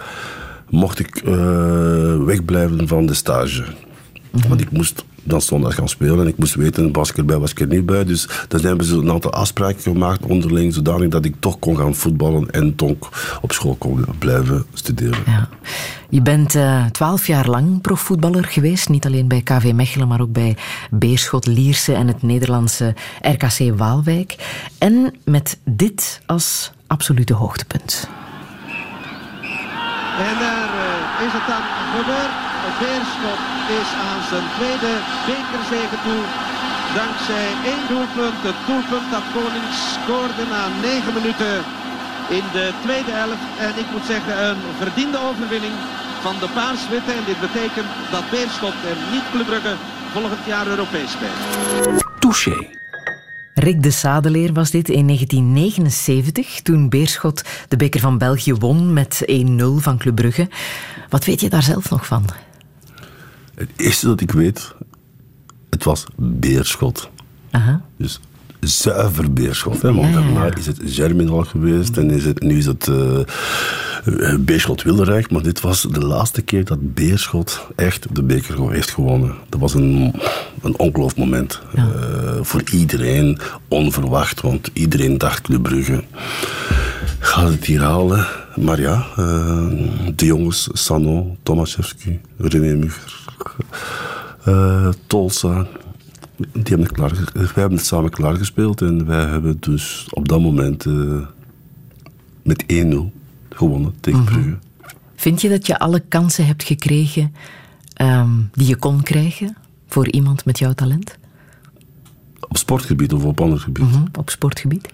mocht ik uh, wegblijven van de stage. Mm-hmm. Want ik moest dan zondag gaan spelen en ik moest weten, was ik erbij, was ik er niet bij. Dus dan hebben ze een aantal afspraken gemaakt onderling, zodanig dat ik toch kon gaan voetballen en toch op school kon blijven studeren. Ja. Je bent uh, twaalf jaar lang profvoetballer geweest, niet alleen bij KV Mechelen, maar ook bij Beerschot, Lierse en het Nederlandse RKC Waalwijk. En met dit als absolute hoogtepunt. En daar uh, is het dan gebeurd. Beerschot is aan zijn tweede bekerzege toe. Dankzij één doelpunt. Het doelpunt dat Konings scoorde na negen minuten in de tweede helft. En ik moet zeggen een verdiende overwinning van de Paars-Witte. En dit betekent dat Beerschot en niet Club volgend jaar Europees speelt. Touché. Rick de Sadeleer was dit in 1979, toen Beerschot de beker van België won met 1-0 van Club Brugge. Wat weet je daar zelf nog van? Het eerste dat ik weet, het was Beerschot. Aha. Dus zuiver Beerschot. Hè? Want ja, ja, ja. daarna is het Germinal geweest en is het, nu is het uh, Beerschot Wilderijk. Maar dit was de laatste keer dat Beerschot echt de beker heeft gewonnen. Dat was een, een ongelooflijk moment. Uh, voor iedereen onverwacht, want iedereen dacht Club Brugge gaat het hier halen. Maar ja, eh, de jongens, Sano, Tomaszewski, René Mugger, eh Tolsa, die hebben het klaar, wij hebben het samen klaargespeeld en wij hebben dus op dat moment eh, met 1-0 gewonnen tegen Brugge. Vind je dat je alle kansen hebt gekregen ehm, die je kon krijgen voor iemand met jouw talent? Op sportgebied of op ander gebied? Mhm, Op sportgebied?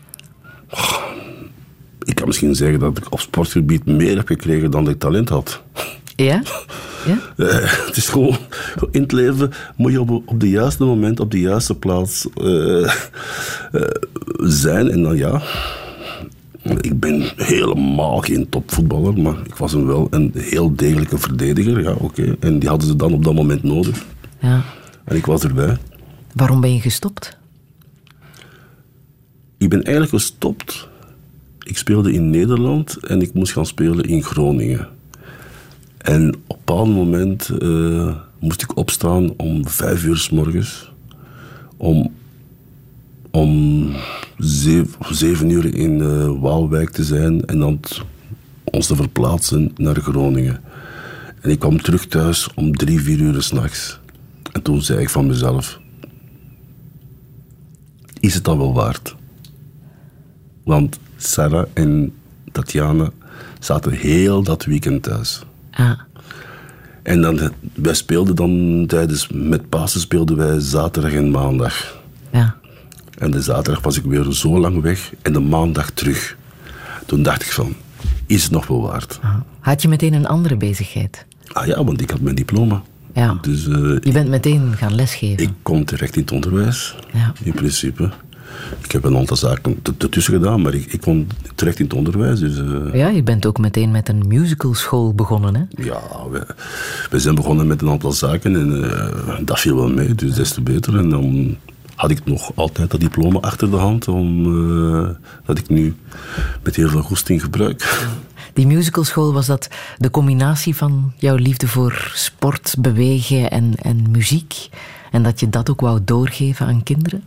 Ik kan misschien zeggen dat ik op sportgebied meer heb gekregen dan dat ik talent had. Ja? ja? Eh, het is gewoon, in het leven moet je op, op de juiste moment, op de juiste plaats eh, eh, zijn. En dan ja, ik ben helemaal geen topvoetballer, maar ik was een wel een heel degelijke verdediger. Ja, oké. En die hadden ze dan op dat moment nodig. ja. En ik was erbij. Waarom ben je gestopt? Ik ben eigenlijk gestopt. Ik speelde in Nederland en ik moest gaan spelen in Groningen. En op een bepaald moment eh, moest ik opstaan om vijf uur s morgens. Om, om zeven, uur in eh, Waalwijk te zijn en dan ons te verplaatsen naar Groningen. En ik kwam terug thuis om drie, vier uur s'nachts. En toen zei ik van mezelf: Is het dan wel waard? Want Sarah en Tatjana zaten heel dat weekend thuis. Ah, En dan, wij speelden dan tijdens, met Pasen speelden wij zaterdag en maandag. ja. En de zaterdag was ik weer zo lang weg en de maandag terug. Toen dacht ik van, is het nog wel waard? Ah. Had je meteen een andere bezigheid? Ah ja, want ik had mijn diploma. Ja. Dus eh, Je bent meteen gaan lesgeven. ik kom terecht in het onderwijs, Ja. in principe. Ik heb een aantal zaken ertussen gedaan, maar ik, ik kom terecht in het onderwijs. Dus eh, Ja, je bent ook meteen met een musicalschool begonnen, hè? Ja, we, we zijn begonnen met een aantal zaken en eh, dat viel wel mee, dus des te beter. En dan had ik nog altijd dat diploma achter de hand, om, eh, dat ik nu met heel veel goesting gebruik. Die musicalschool, was dat de combinatie van jouw liefde voor sport, bewegen en, en muziek? En dat je dat ook wou doorgeven aan kinderen?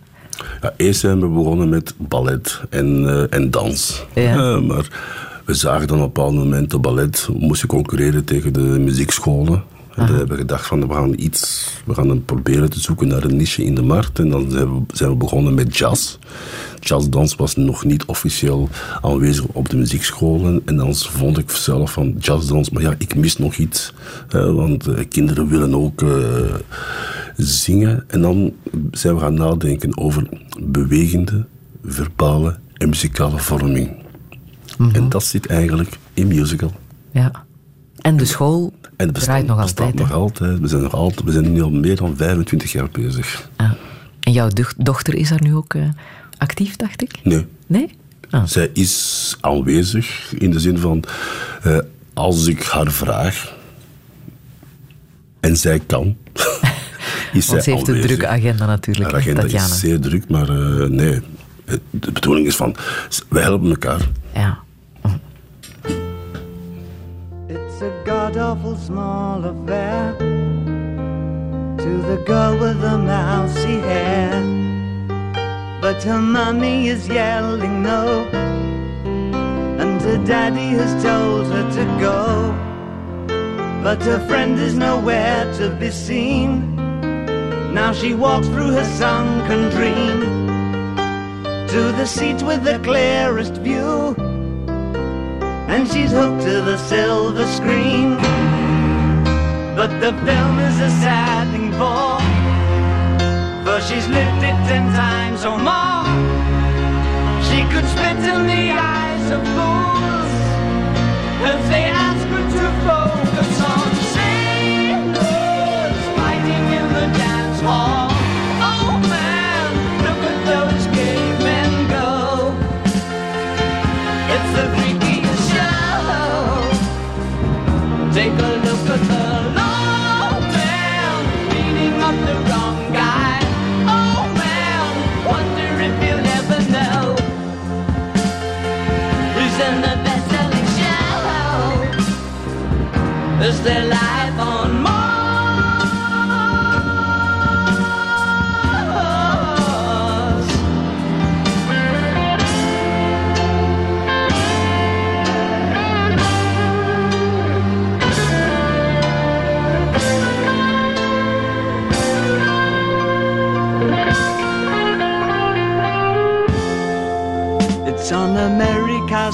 Ja, eerst zijn we begonnen met ballet en, eh, en dans. Ja. Maar we zagen dan op een bepaald moment de ballet moest concurreren tegen de muziekscholen. En dan hebben we gedacht van we gaan iets, we gaan proberen te zoeken naar een niche in de markt. En dan zijn we, we begonnen met jazz. Jazzdans was nog niet officieel aanwezig op de muziekscholen. En dan vond ik zelf van jazzdans, maar ja, ik mis nog iets. Want eh, kinderen willen ook eh, zingen. En dan zijn we gaan nadenken over bewegende, verbale en muzikale vorming. En dat zit eigenlijk in musical. Ja. En de school En het draait nog bestaat altijd, nog altijd. We zijn nog altijd. We zijn nu al meer dan 25 jaar bezig. Ah. En jouw doch- dochter is daar nu ook eh, actief, dacht ik? Nee. Nee? Ah. Zij is aanwezig in de zin van, eh, als ik haar vraag en zij kan, is zij Want ze heeft een drukke agenda natuurlijk, Haar agenda Tatjana. is zeer druk, maar eh, nee. De bedoeling is van, wij helpen elkaar. Ja. God awful small affair to the girl with the mousy hair. But her mommy is yelling no, and her daddy has told her to go. But her friend is nowhere to be seen. Now she walks through her sunken dream to the seat with the clearest view and she's hooked to the silver screen. But the film is a sad thing for, for she's lived it ten times or more. She could spit in the eyes of fools if they ask her to focus Take a look at the long man the wrong guy. Oh man, wonder if you'll ever know who's in the best-selling show. Is there life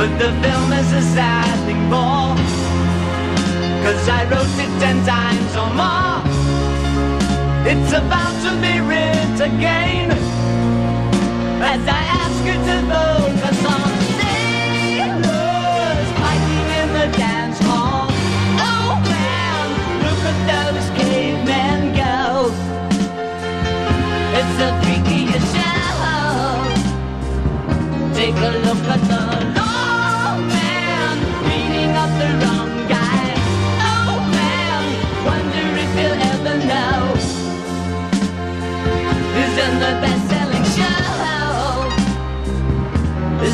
But the film is a sad thing more, cause I wrote it ten times or more. It's about to be writ again, as I ask you to vote for some sailors fighting in the dance hall. Oh man, look at those cavemen go. It's a freakiest show. Take a look at the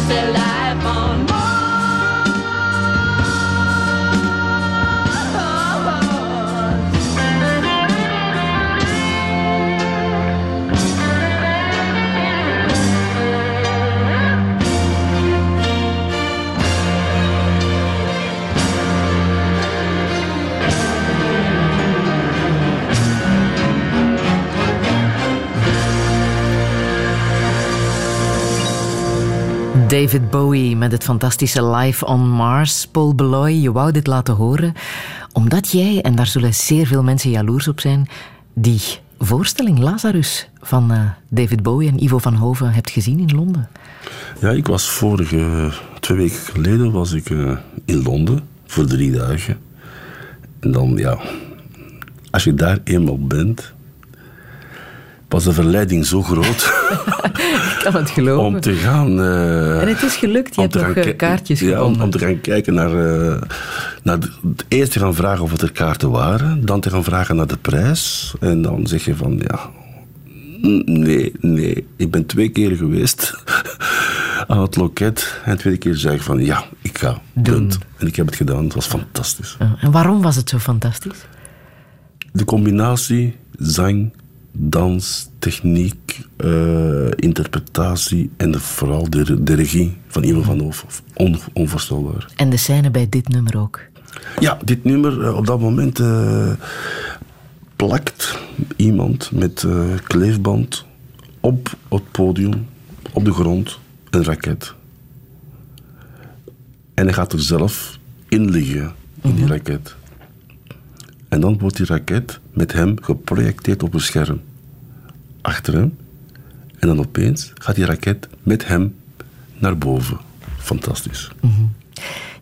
Is there David Bowie met het fantastische Live on Mars. Paul Beloy, je wou dit laten horen omdat jij, en daar zullen zeer veel mensen jaloers op zijn, die voorstelling Lazarus van eh, David Bowie en Ivo van Hoven hebt gezien in Londen. Ja, ik was vorige twee weken geleden was ik eh, in Londen voor drie dagen. En dan, ja, als je daar eenmaal bent, was de verleiding zo groot Ik kan het geloven. om te gaan. eh, En het is gelukt, je hebt nog eh, kaartjes ja, om, gewonnen. om te gaan kijken naar, eh, naar de- eerst te gaan vragen of het er kaarten waren, dan te gaan vragen naar de prijs. En dan zeg je van ja, nee, nee, ik ben twee keer geweest aan het loket. En de tweede keer zei ik van ja, ik ga. Punt. En ik heb het gedaan, het was fantastisch. Ja, En waarom was het zo fantastisch? De combinatie zang, dans, techniek, eh, interpretatie en de- vooral de, de regie van Ivo van. On, onvoorstelbaar. En de scène bij dit nummer ook. Ja, dit nummer eh, op dat moment eh, plakt iemand met kleefband op het podium, op de grond, een raket. En hij gaat er zelf in liggen, in die raket. En dan wordt die raket met hem geprojecteerd op een scherm. Achter hem. En dan opeens gaat die raket met hem naar boven. Fantastisch.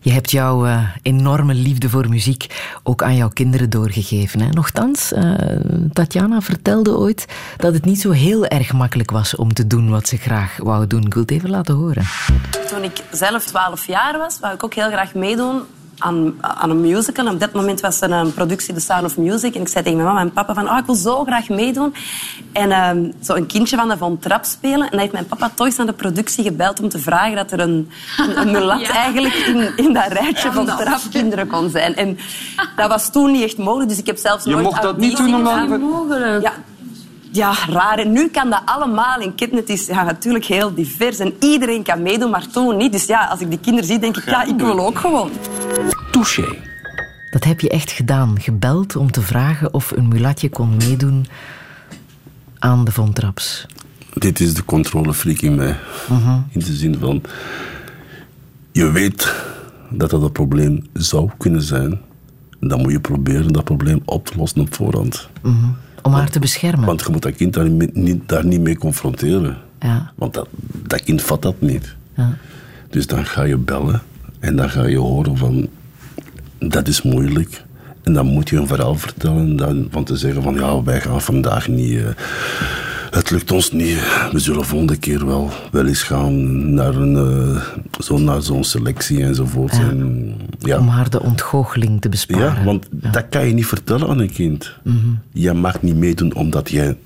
Je hebt jouw eh, enorme liefde voor muziek ook aan jouw kinderen doorgegeven. Hè? Nochtans, eh, Tatjana vertelde ooit dat het niet zo heel erg makkelijk was om te doen wat ze graag wou doen. Ik wil het even laten horen. Toen ik zelf 12 jaar was, wou ik ook heel graag meedoen aan, aan een musical. En op dat moment was er een productie, The Sound of Music. En ik zei tegen mijn mama en papa van, oh, ik wil zo graag meedoen. En ehm, zo een kindje van de Von Trapp spelen. En dan heeft mijn papa toch eens aan de productie gebeld om te vragen dat er een, een, een mulat Ja. eigenlijk in, in dat rijtje van dat. Trapp kinderen kon zijn. En dat was toen niet echt mogelijk. Dus ik heb zelfs Je nooit mocht dat niet doen omdat-. Ja, ja, raar. En nu kan dat allemaal. En Kidnet is ja, natuurlijk heel divers. En iedereen kan meedoen, maar toen niet. Dus ja, als ik die kinderen zie, denk ik, ja, ik wil ook gewoon. Touché. Dat heb je echt gedaan. Gebeld om te vragen of een mulatje kon meedoen aan de Von Traps. Dit is de controlefreak in mij. Mhm. In de zin van, je weet dat dat een probleem zou kunnen zijn. Dan moet je proberen dat probleem op te lossen op voorhand. Mhm. Om haar te beschermen. Want je moet dat kind daar niet, niet- daar niet mee confronteren. Ja. Want dat, dat kind vat dat niet. Ja. Dus dan ga je bellen en dan ga je horen van, dat is moeilijk. En dan moet je een verhaal vertellen dan, van te zeggen van, ja, wij gaan vandaag niet... eh, het lukt ons niet. We zullen volgende keer wel, wel eens gaan naar, een, eh, zo, naar zo'n selectie enzovoort. Ja. En, ja. Om haar de ontgoocheling te besparen. Ja, want dat kan je niet vertellen aan een kind. Mhm. Jij mag niet meedoen omdat jij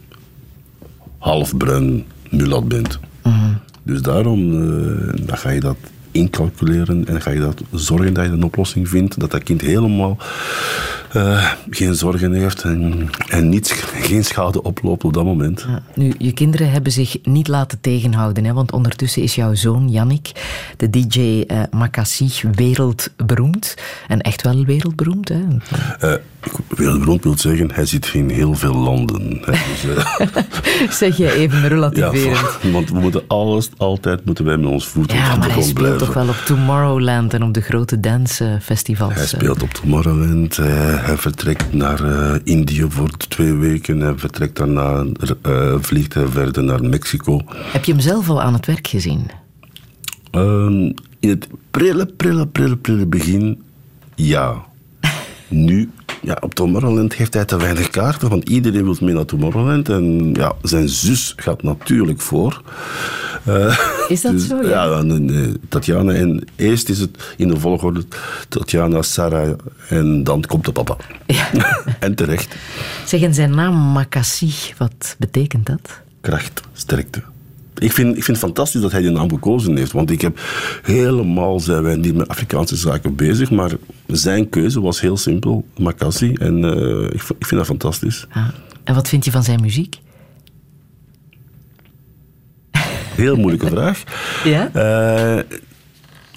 half bruin mulat bent. Mhm. Dus daarom eh, dan ga je dat incalculeren en ga je dat zorgen dat je een oplossing vindt, dat dat kind helemaal eh, geen zorgen heeft en, en niets, geen schade oploopt op dat moment. Ja, nu, je kinderen hebben zich niet laten tegenhouden, hè, want ondertussen is jouw zoon Yannick, de DJ uh, Makassi, wereldberoemd. En echt wel wereldberoemd. Hè? Uh, wereldberoemd wil zeggen, hij zit in heel veel landen. Hè, dus, zeg je even relativerend. Ja, want we moeten alles, altijd moeten wij met ons voeten ja, op de grond blijven. Toch wel op Tomorrowland en op de grote dancefestivals. Hij speelt op Tomorrowland, hij vertrekt naar uh, Indië voor twee weken. Hij vertrekt daarna, uh, vliegt hij verder naar Mexico. Heb je hem zelf al aan het werk gezien? Um, in het prille, prille, prille, prille begin, ja. nu, ja, op Tomorrowland heeft hij te weinig kaarten, want iedereen wil mee naar Tomorrowland. En ja, zijn zus gaat natuurlijk voor. Uh, is dat dus, zo? Ja, ja nee, nee, Tatjana. En eerst is het in de volgorde Tatjana, Sarah en dan komt de papa. Ja. en terecht. Zeg, en zijn naam Makassi, wat betekent dat? Kracht, sterkte. Ik vind, ik vind het fantastisch dat hij die naam gekozen heeft. Want ik heb helemaal zijn wij niet met Afrikaanse zaken bezig. Maar zijn keuze was heel simpel. Makassi. En uh, ik, ik, vind dat fantastisch. Ah. En wat vind je van zijn muziek? Heel moeilijke vraag. Ja? Uh,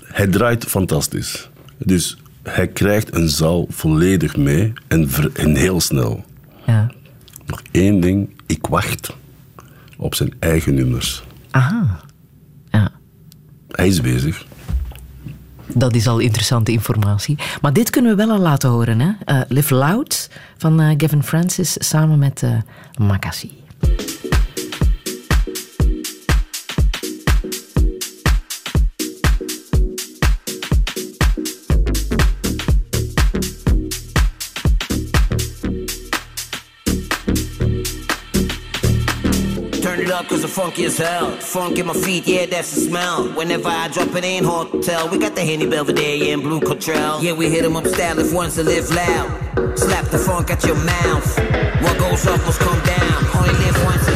hij draait fantastisch. Dus hij krijgt een zaal volledig mee en, en heel snel. Ja. Nog één ding. Ik wacht op zijn eigen nummers. Aha. Ja. Hij is bezig. Dat is al interessante informatie. Maar dit kunnen we wel al laten horen. Hè? Uh, Live Loud van uh, Gavin Francis samen met uh, Makassi. Cause the funky as hell. Funk in my feet, yeah, that's the smell. Whenever I drop it in hotel, we got the Henny Belvedere and Blue Cottrell. Yeah, we hit 'em up style if one's to live loud. Slap the funk at your mouth. What goes up must come down. Only live once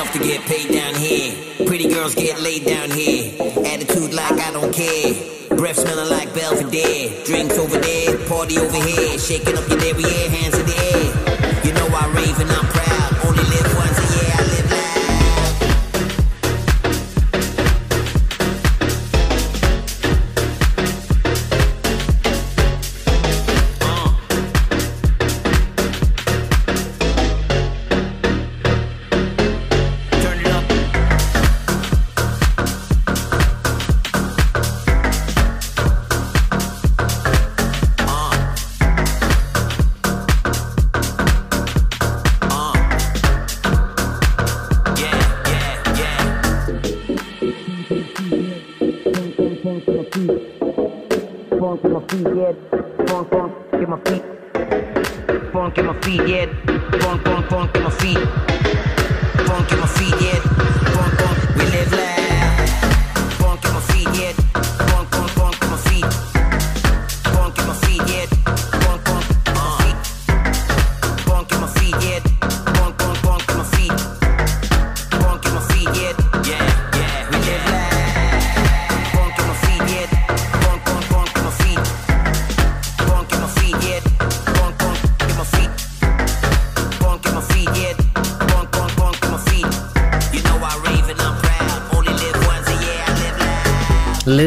love to get paid down here. Pretty girls get laid down here. Attitude like I don't care. Breath smelling like Belvedere. Drinks over there, party over here. Shaking up your derriere, hands in the air. You know I rave and I'm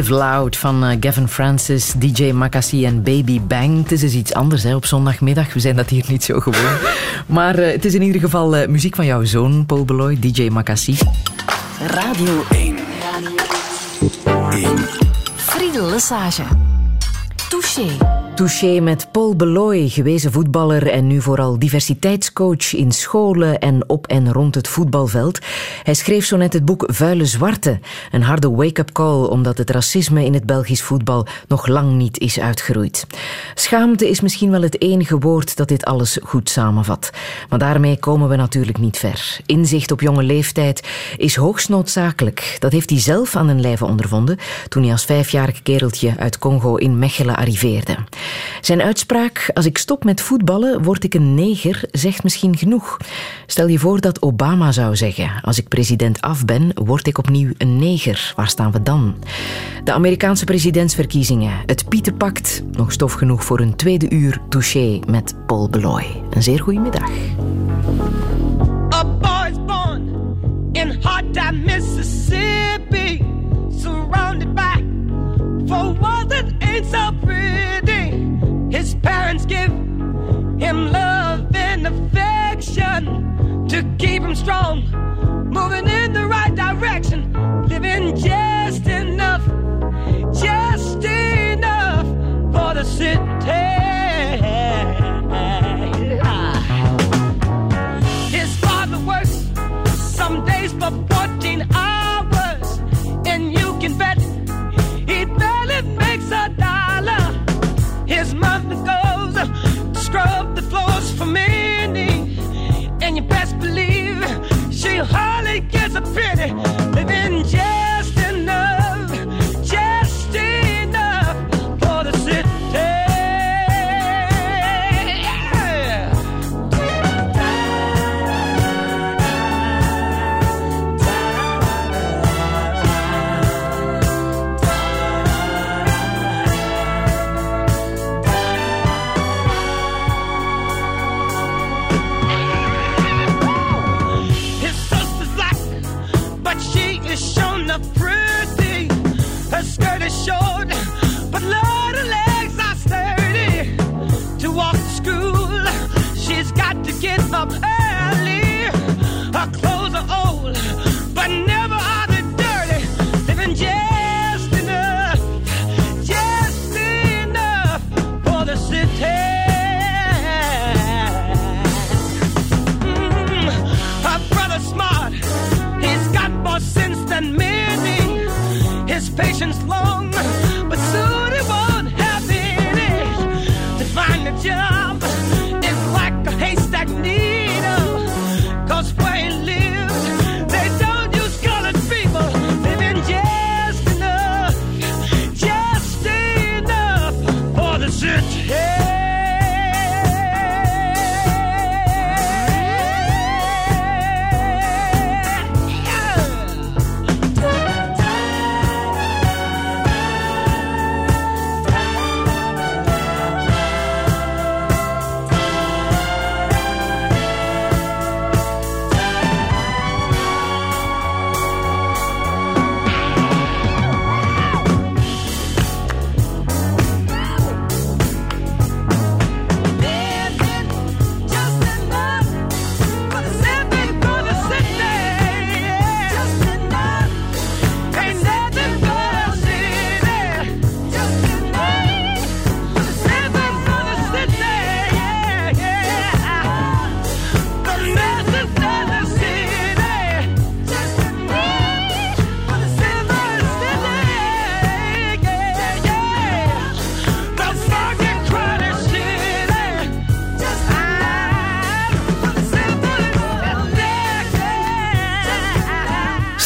Live Loud van uh, Gavin Francis, DJ Makassi en Baby Bang. Het is dus iets anders hè, op zondagmiddag. We zijn dat hier niet zo gewoon. maar uh, het is in ieder geval uh, muziek van jouw zoon, Paul Beloy, DJ Makassi. Radio 1. 1. Friedel Lesage. Touché. Touché met Paul Beloy, gewezen voetballer en nu vooral diversiteitscoach in scholen en op en rond het voetbalveld. Hij schreef zo net het boek Vuile Zwarte, een harde wake-up call omdat het racisme in het Belgisch voetbal nog lang niet is uitgeroeid. Schaamte is misschien wel het enige woord dat dit alles goed samenvat. Maar daarmee komen we natuurlijk niet ver. Inzicht op jonge leeftijd is hoogst noodzakelijk. Dat heeft hij zelf aan den lijve ondervonden toen hij als vijfjarig kereltje uit Congo in Mechelen arriveerde. Zijn uitspraak, als ik stop met voetballen, word ik een neger, zegt misschien genoeg. Stel je voor dat Obama zou zeggen, als ik president af ben, word ik opnieuw een neger. Waar staan we dan? De Amerikaanse presidentsverkiezingen, het Pieterpact, nog stof genoeg voor een tweede uur touché met Paul Beloy. Een zeer goede middag. Mississippi, surrounded by. His parents give him love affection to keep him strong, moving in the right direction, living just enough, just enough for the city. Ah. His father works some days for 14 hours,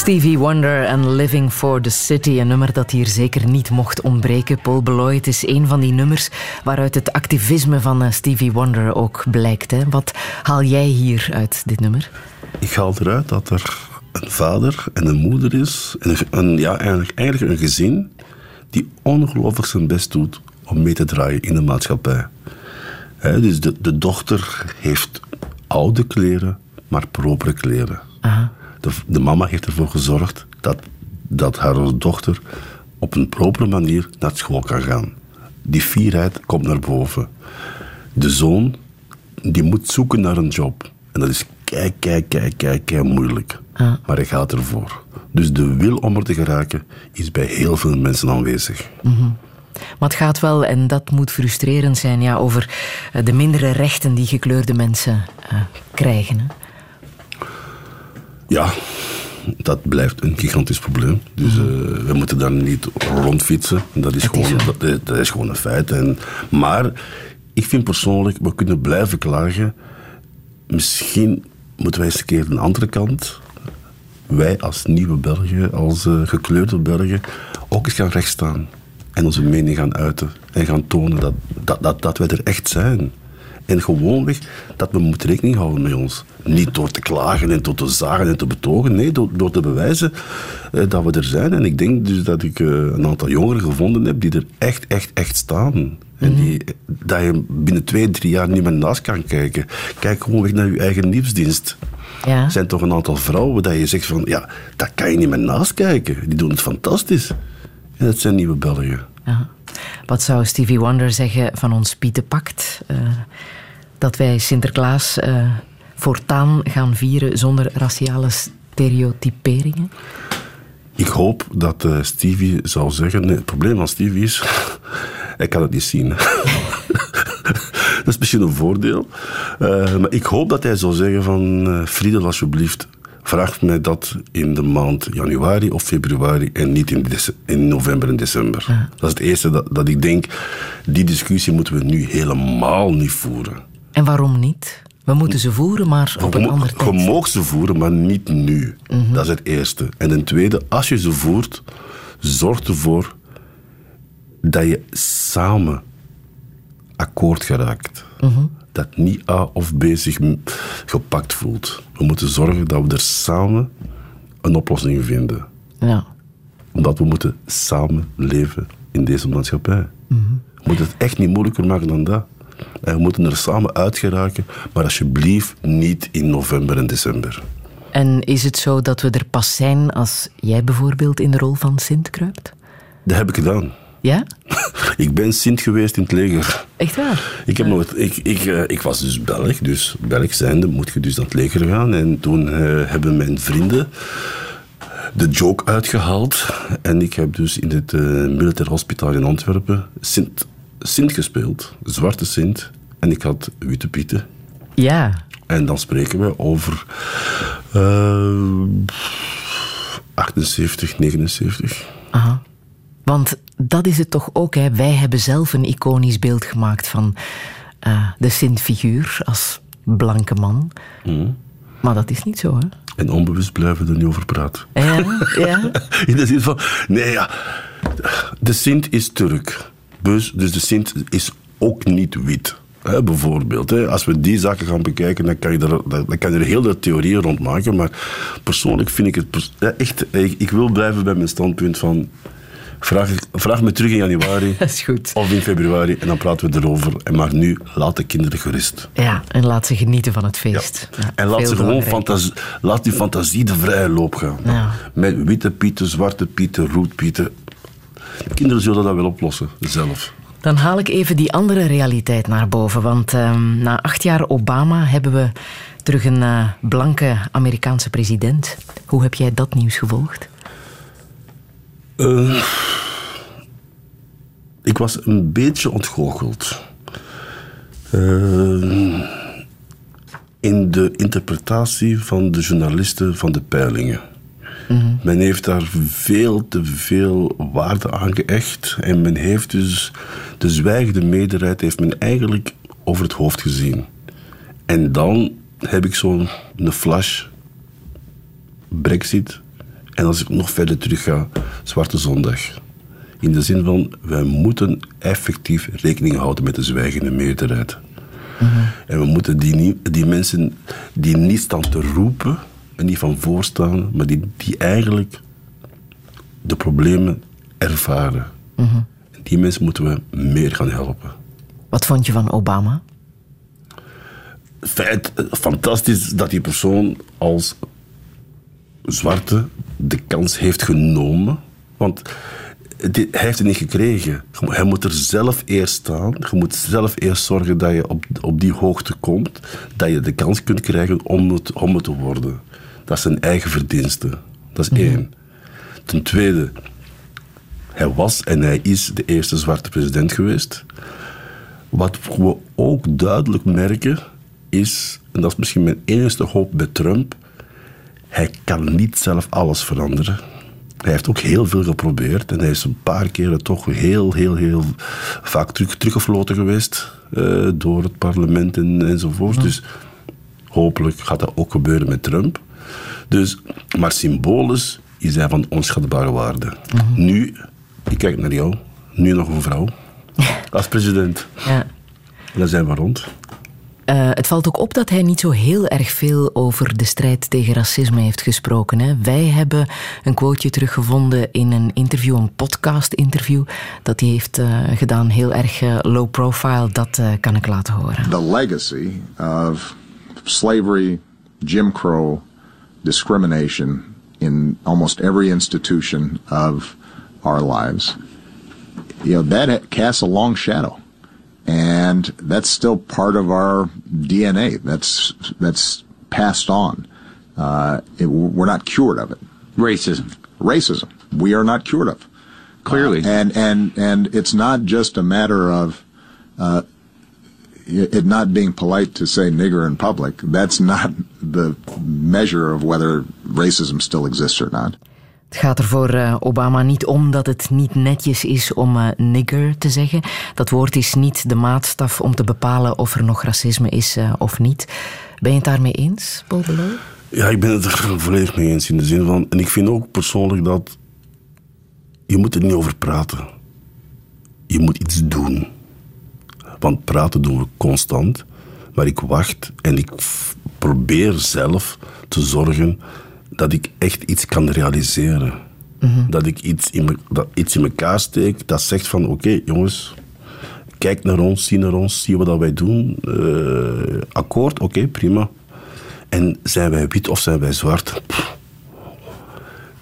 Stevie Wonder en Living for the City. Een nummer dat hier zeker niet mocht ontbreken. Paul Beloy, het is een van die nummers waaruit het activisme van eh, Stevie Wonder ook blijkt. Hè? Wat haal jij hier uit dit nummer? Ik haal eruit dat er een vader en een moeder is. En een, ja, eigenlijk, eigenlijk een gezin die ongelooflijk zijn best doet om mee te draaien in de maatschappij. Dus de, de dochter heeft oude kleren, maar propere kleren. De, de mama heeft ervoor gezorgd dat, dat haar dochter op een propere manier naar school kan gaan. Die fierheid komt naar boven. De zoon die moet zoeken naar een job. En dat is kei, kei, kei, kei, kei moeilijk. Maar hij gaat ervoor. Dus de wil om er te geraken is bij heel veel mensen aanwezig. Mhm. Maar het gaat wel, en dat moet frustrerend zijn, ja, over eh, de mindere rechten die gekleurde mensen eh, krijgen. Hè? Ja, dat blijft een gigantisch probleem. Dus uh, we moeten daar niet rondfietsen. Dat is, gewoon, dat, dat, is gewoon een feit. En, maar ik vind persoonlijk, we kunnen blijven klagen. Misschien moeten wij eens een keer de andere kant, wij als nieuwe Belgen, als uh, gekleurde Belgen, ook eens gaan rechtstaan. En onze mening gaan uiten. En gaan tonen dat, dat, dat, dat wij er echt zijn. En gewoonweg dat we moeten rekening houden met ons. Niet door te klagen en door te zagen en te betogen. Nee, door, door te bewijzen eh, dat we er zijn. En ik denk dus dat ik eh, een aantal jongeren gevonden heb die er echt, echt, echt staan. En die, dat je binnen twee, drie jaar niet meer naast kan kijken. Kijk gewoon weg naar je eigen nieuwsdienst. Ja. Er zijn toch een aantal vrouwen dat je zegt van, ja, dat kan je niet meer naast kijken. Die doen het fantastisch. En dat zijn nieuwe Belgen. Ja. Wat zou Stevie Wonder zeggen van ons Pietenpact? Uh, dat wij Sinterklaas uh, voortaan gaan vieren zonder raciale stereotyperingen? Ik hoop dat uh, Stevie zou zeggen... Nee, het probleem van Stevie is... hij kan het niet zien. dat is misschien een voordeel. Uh, maar ik hoop dat hij zou zeggen van... Uh, Friedel, alsjeblieft, vraag mij dat in de maand januari of februari en niet in, in november en december. Ja. Dat is het eerste dat, dat ik denk... Die discussie moeten we nu helemaal niet voeren. En waarom niet? We moeten ze voeren, maar op een ander tijd. Je mag ze voeren, maar niet nu. Mm -hmm. Dat is het eerste. En ten tweede, als je ze voert, zorg ervoor dat je samen akkoord geraakt. Mm -hmm. Dat niet A of B zich gepakt voelt. We moeten zorgen dat we er samen een oplossing vinden. Ja. Omdat we moeten samen leven in deze maatschappij. Mm -hmm. We moeten het echt niet moeilijker maken dan dat. En we moeten er samen uit geraken, maar alsjeblieft niet in november en december. En is het zo dat we er pas zijn als jij bijvoorbeeld in de rol van Sint kruipt? Dat heb ik gedaan. Ja? ik ben Sint geweest in het leger. Echt waar? Ik, heb ja. nooit, ik, ik, uh, ik was dus Belg, dus Belg zijnde moet je dus naar het leger gaan. En toen uh, hebben mijn vrienden de joke uitgehaald. En ik heb dus in het uh, militair hospitaal in Antwerpen Sint Sint gespeeld, Zwarte Sint, en ik had Witte Pieten. Ja. En dan spreken we over uh, 78, 79. Aha. Want dat is het toch ook, hè? Wij hebben zelf een iconisch beeld gemaakt van uh, de Sint-figuur als blanke man. Mm. Maar dat is niet zo, hè? En onbewust blijven we er niet over praten. Ja, ja. In de zin van, nee ja, de Sint is Turk. Dus, dus de Sint is ook niet wit. Hè, bijvoorbeeld. Hè. Als we die zaken gaan bekijken, dan kan je er, dan kan je er heel veel theorieën rond maken. Maar persoonlijk vind ik het echt... Ik, ik wil blijven bij mijn standpunt van... Vraag, vraag me terug in januari. Dat is goed. Of in februari. En dan praten we erover. En maar nu, laat de kinderen gerust. Ja, en laat ze genieten van het feest. Ja. Ja, en laat ze gewoon fantasie, laat die fantasie de vrije loop gaan. Ja. Met witte pieten, zwarte pieten, roetpieten. De kinderen zullen dat wel oplossen, zelf. Dan haal ik even die andere realiteit naar boven. Want uh, na acht jaar Obama hebben we terug een uh, blanke Amerikaanse president. Hoe heb jij dat nieuws gevolgd? Uh, ik was een beetje ontgoocheld. in de interpretatie van de journalisten van de peilingen. Mm-hmm. Men heeft daar veel te veel waarde aan geëcht. En men heeft dus de zwijgende meerderheid heeft men eigenlijk over het hoofd gezien. En dan heb ik zo'n flash. Brexit. En als ik nog verder terug ga, Zwarte Zondag. In de zin van, wij moeten effectief rekening houden met de zwijgende meerderheid. Mm-hmm. En we moeten die, die mensen die niet staan te roepen en niet van voorstaan, maar die, die eigenlijk de problemen ervaren. Mm-hmm. Die mensen moeten we meer gaan helpen. Wat vond je van Obama? Feit, fantastisch dat die persoon als zwarte de kans heeft genomen. Want hij heeft het niet gekregen. Hij moet er zelf eerst staan. Je moet zelf eerst zorgen dat je op, op die hoogte komt. Dat je de kans kunt krijgen om het, om het te worden. Dat is zijn eigen verdienste. Dat is één. Ten tweede, Hij was en hij is de eerste zwarte president geweest. Wat we ook duidelijk merken is, en dat is misschien mijn enige hoop bij Trump, hij kan niet zelf alles veranderen. Hij heeft ook heel veel geprobeerd en hij is een paar keren toch heel, heel, heel vaak terug, teruggefloten geweest eh, door het parlement en, enzovoort. Dus hopelijk gaat dat ook gebeuren met Trump. Dus, maar symbolisch is hij van onschatbare waarde. Nu, ik kijk naar jou, nu nog een vrouw als president. Ja. Dan zijn we rond. Eh, het valt ook op dat hij niet zo heel erg veel over de strijd tegen racisme heeft gesproken. Hè. Wij hebben een quoteje teruggevonden in een interview, een podcast-interview, dat hij heeft eh, gedaan, heel erg eh, low profile. Dat eh, kan ik laten horen. the legacy of slavery, Jim Crow, discrimination in almost every institution of our lives, you know, that casts a long shadow. And that's still part of our DNA. That's, that's passed on. Uh, it, we're not cured of it. Racism. Racism. We are not cured of. Clearly. Uh, and, and, and it's not just a matter of, uh, it not being polite to say nigger in public. That's not the measure of whether racism still exists or not. Het gaat er voor eh, Obama niet om dat het niet netjes is om eh, nigger te zeggen. Dat woord is niet de maatstaf om te bepalen of er nog racisme is eh, of niet. Ben je het daarmee eens, Paul? Ja, ik ben het er volledig mee eens in de zin van... En ik vind ook persoonlijk dat... Je moet er niet over praten. Je moet iets doen. Want praten doen we constant. Maar ik wacht en ik probeer zelf te zorgen dat ik echt iets kan realiseren. Dat ik iets in, me, dat iets in elkaar steek dat zegt van... Oké, jongens, kijk naar ons, zie naar ons, zie wat wij doen. Eh, akkoord, oké, prima. En zijn wij wit of zijn wij zwart? Pff.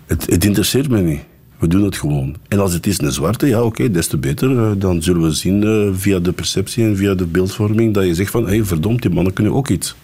Het, het interesseert me niet. We doen het gewoon. En als het is een zwarte, ja oké, des te beter. Eh, Dan zullen we zien eh, via de perceptie en via de beeldvorming dat je zegt van, hé hey, verdomd, die mannen kunnen ook iets.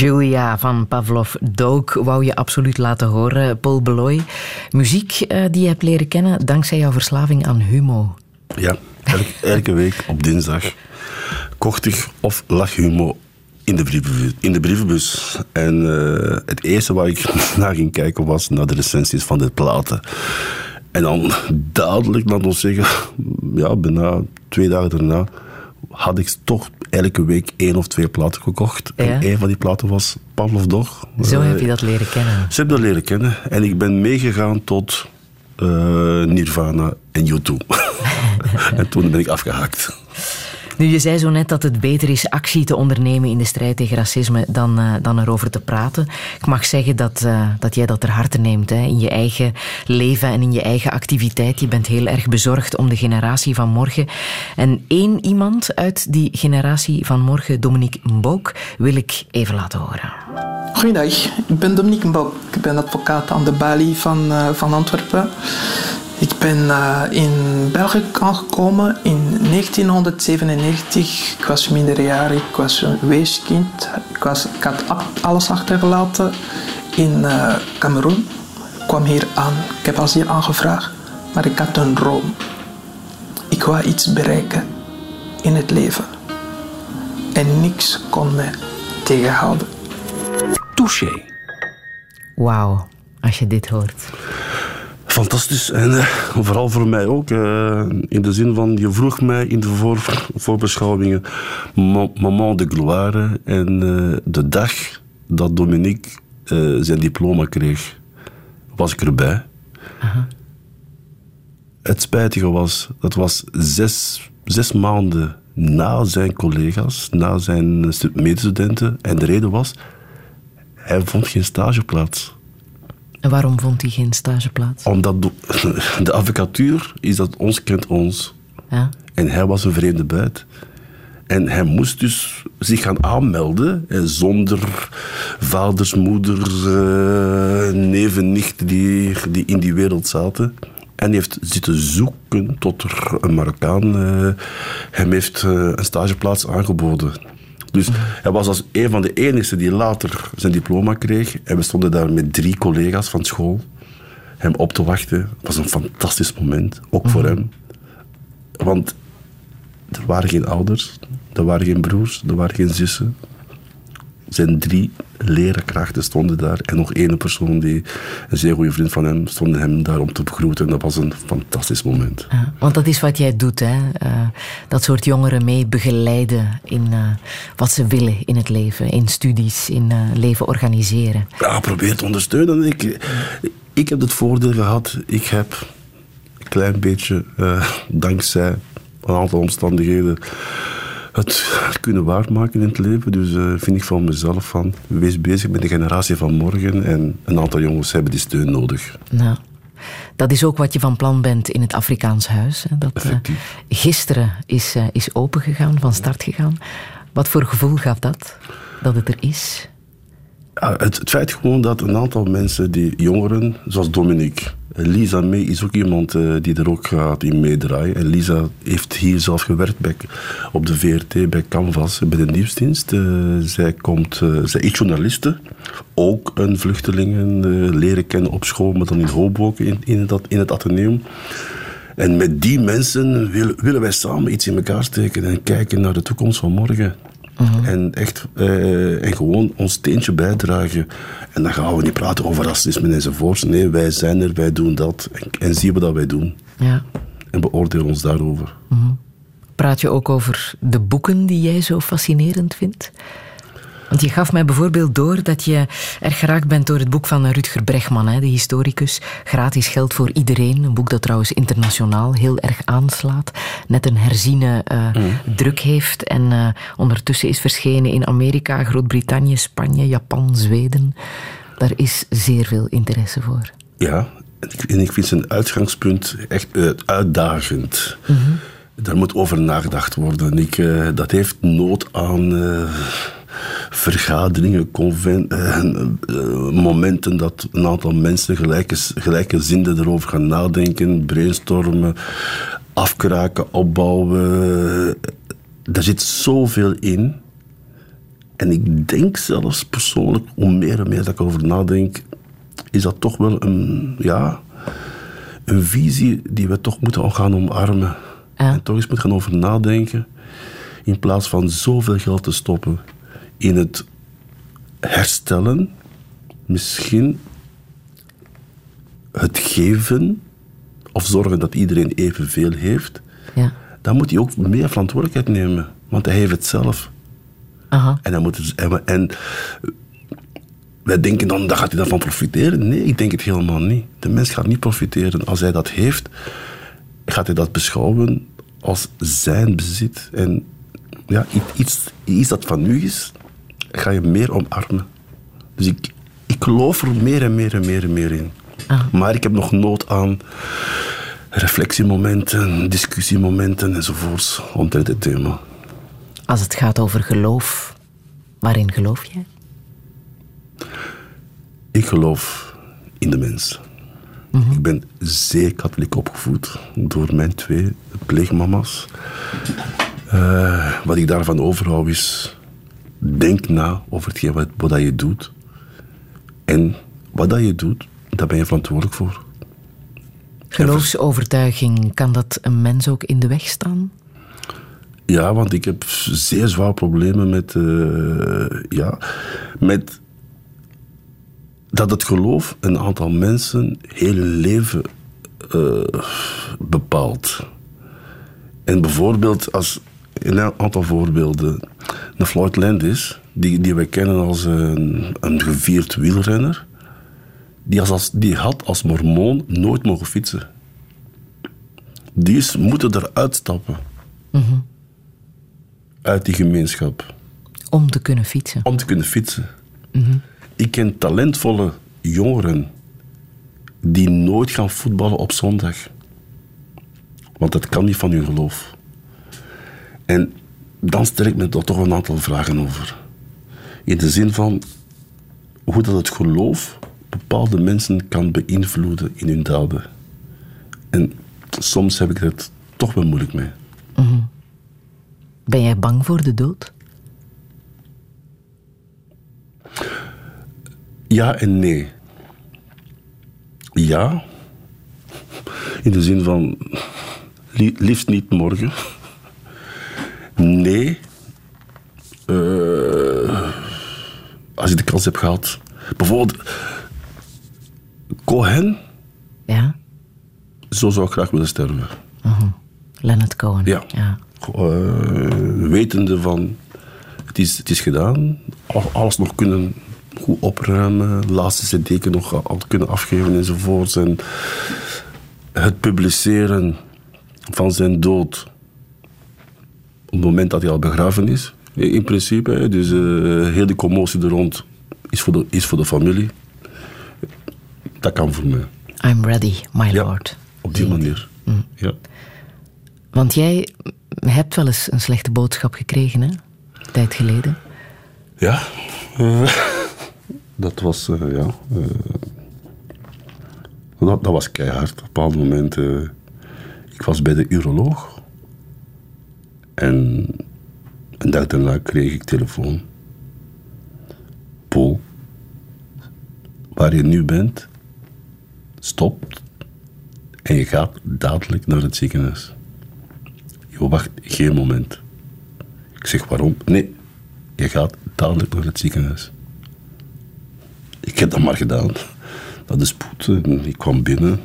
Julia van Pavlov Dook wou je absoluut laten horen. Paul Beloy, muziek eh, die je hebt leren kennen dankzij jouw verslaving aan humo. Ja, elke, week op dinsdag kocht ik of lag humo in de brievenbus. In de brievenbus. En eh, het eerste waar ik naar ging kijken was naar de recensies van de platen. En dan dadelijk, laat ons zeggen, ja, bijna twee dagen daarna, had ik toch elke week één of twee platen gekocht. Ja. En één van die platen was Pavlov Dog. Zo Eh, heb je dat leren kennen. Ze hebben dat leren kennen. En ik ben meegegaan tot eh, Nirvana en U2. en toen ben ik afgehaakt. Nu, je zei zo net dat het beter is actie te ondernemen in de strijd tegen racisme dan, eh, dan erover te praten. Ik mag zeggen dat, eh, dat jij dat ter harte neemt hè, in je eigen leven en in je eigen activiteit. Je bent heel erg bezorgd om de generatie van morgen. En één iemand uit die generatie van morgen, Dominique Mbok, wil ik even laten horen. Goedendag, ik ben Dominique Mbok. Ik ben advocaat aan de Balie van, eh, van Antwerpen. Ik ben eh, in België aangekomen in 1997. Ik was minderjarig, ik was een weeskind. Ik, was, ik had alles achtergelaten in eh, Cameroen. Ik kwam hier aan, ik heb asiel aangevraagd, maar ik had een droom. Ik wou iets bereiken in het leven. En niks kon me tegenhouden. Touché. Wauw, als je dit hoort. Fantastisch. En eh, vooral voor mij ook. eh, in de zin van, je vroeg mij in de voor, voorbeschouwingen mo- moment de gloire. En eh, de dag dat Dominique zijn diploma kreeg, was ik erbij. Het spijtige was, dat was zes, zes maanden na zijn collega's, na zijn stu- medestudenten. En de reden was, hij vond geen stageplaats. En waarom vond hij geen stageplaats? Omdat de, de advocatuur is dat ons kent ons. Ja. En hij was een vreemde buit. En hij moest dus zich gaan aanmelden zonder vaders, moeders, eh, neven, nichten die, die in die wereld zaten. En hij heeft zitten zoeken tot er een Marokkaan eh, hem heeft eh, een stageplaats aangeboden. Dus hij was als een van de enigen die later zijn diploma kreeg. En we stonden daar met drie collega's van school hem op te wachten. Het was een fantastisch moment, ook voor hem. Want er waren geen ouders, er waren geen broers, er waren geen zussen. Zijn drie leerkrachten stonden daar en nog één persoon, die, een zeer goede vriend van hem, stonden hem daar om te begroeten. En dat was een fantastisch moment. Ja, want dat is wat jij doet, hè? Eh, dat soort jongeren mee begeleiden in eh, wat ze willen in het leven, in studies, in eh, leven organiseren. Ja, probeer te ondersteunen. Ik, ik heb het voordeel gehad, ik heb een klein beetje, dankzij een aantal omstandigheden, het kunnen waarmaken in het leven. Dus eh, vind ik van mezelf van, wees bezig met de generatie van morgen. En een aantal jongens hebben die steun nodig. Nou, dat is ook wat je van plan bent in het Afrikaans huis. Hè? Dat eh, gisteren is, eh, is opengegaan, van start gegaan. Wat voor gevoel gaf dat? Dat het er is? Het, het feit gewoon dat een aantal mensen, die jongeren, zoals Dominique, eh, Lisa May is ook iemand eh, die er ook gaat in meedraaien. En Lisa heeft hier zelf gewerkt bij, op de VRT bij Canvas bij de nieuwsdienst. Eh, zij, komt, zij is journaliste, ook een vluchtelingen leren kennen op school, maar dan in Hoboken in, in, dat, in het ateneum. En met die mensen willen wij samen iets in elkaar steken en kijken naar de toekomst van morgen. En echt, eh, en gewoon ons steentje bijdragen. En dan gaan we niet praten over racisme enzovoorts. Nee, wij zijn er, wij doen dat. En, en zien we dat wij doen. Ja. En beoordelen ons daarover. Mhm. Praat je ook over de boeken die jij zo fascinerend vindt? Want je gaf mij bijvoorbeeld door dat je erg geraakt bent door het boek van Rutger Bregman, hè, de historicus. Gratis geld voor iedereen. Een boek dat trouwens internationaal heel erg aanslaat. Net een herziene eh, druk heeft. En eh, ondertussen is verschenen in Amerika, Groot-Brittannië, Spanje, Japan, Zweden. Daar is zeer veel interesse voor. Ja, en ik, vind zijn uitgangspunt echt eh, uitdagend. Daar moet over nagedacht worden. Ik, dat heeft nood aan vergaderingen, conven, eh, momenten dat een aantal mensen gelijke, gelijke zinnen erover gaan nadenken, brainstormen, afkraken, opbouwen. Daar zit zoveel in. En ik denk zelfs persoonlijk, hoe meer en meer dat ik over nadenk, is dat toch wel een, ja, een visie die we toch moeten gaan omarmen. En toch eens moeten gaan over nadenken. In plaats van zoveel geld te stoppen in het herstellen, misschien het geven of zorgen dat iedereen evenveel heeft, Ja. dan moet hij ook meer verantwoordelijkheid nemen. Want hij heeft het zelf. Aha. En, dan moet het, en, we- en wij denken dan, daar gaat hij daarvan profiteren. Nee, ik denk het helemaal niet. De mens gaat niet profiteren. Als hij dat heeft, gaat hij dat beschouwen als zijn bezit. En ja, iets, iets dat van nu is, ga je meer omarmen. Dus ik, ik geloof er meer en meer en meer en meer in. Maar ik heb nog nood aan reflectiemomenten, discussiemomenten enzovoorts omtrent het thema. Als het gaat over geloof, waarin geloof jij? Ik geloof in de mens. Ik ben zeer katholiek opgevoed door mijn twee pleegmama's. Eh, wat ik daarvan overhoud is, denk na over hetgeen wat, wat dat je doet. En wat dat je doet, daar ben je verantwoordelijk voor. Geloofsovertuiging, kan dat een mens ook in de weg staan? Ja, want ik heb zeer zwaar problemen met, eh, ja, met dat het geloof een aantal mensen heel hun leven eh, bepaalt. En bijvoorbeeld, als een aantal voorbeelden, de Floyd Landis, die, die wij kennen als een, een gevierd wielrenner, die, als, die had als mormoon nooit mogen fietsen. Die is moeten eruit stappen Mhm. uit die gemeenschap. Om te kunnen fietsen. Om te kunnen fietsen. Mhm. Ik ken talentvolle jongeren die nooit gaan voetballen op zondag. Want dat kan niet van hun geloof. En dan stel ik me er toch een aantal vragen over. In de zin van hoe dat het geloof bepaalde mensen kan beïnvloeden in hun daden. En soms heb ik het toch wel moeilijk mee. Mhm. Ben jij bang voor de dood? Ja en nee. Ja. In de zin van li- liefst niet morgen. Nee. Eh, als je de kans hebt gehad. Bijvoorbeeld Cohen. Ja. Zo zou ik graag willen sterven. Mhm. Leonard Cohen. Ja. ja. Eh, wetende van het is, het is gedaan. Al- Alles nog kunnen goed opruimen. Laatste cd nog al kunnen afgeven enzovoorts. En het publiceren van zijn dood op het moment dat hij al begraven is. In principe, dus eh, heel die commotie er rond is voor de, is voor de familie. Dat kan voor mij. I'm ready, my lord. Op die manier. Mm. Ja. Want jij hebt wel eens een slechte boodschap gekregen, hè? Een tijd geleden. Ja. eh, dat was, eh, ja. dat, dat was keihard. Op een bepaald moment. ik was bij de uroloog. En een dag daarna kreeg ik telefoon. Paul, waar je nu bent, stopt. En je gaat dadelijk naar het ziekenhuis. Je wacht geen moment. Ik zeg waarom? Nee, je gaat dadelijk naar het ziekenhuis. Ik heb dat maar gedaan. Dat is spoed. Ik kwam binnen.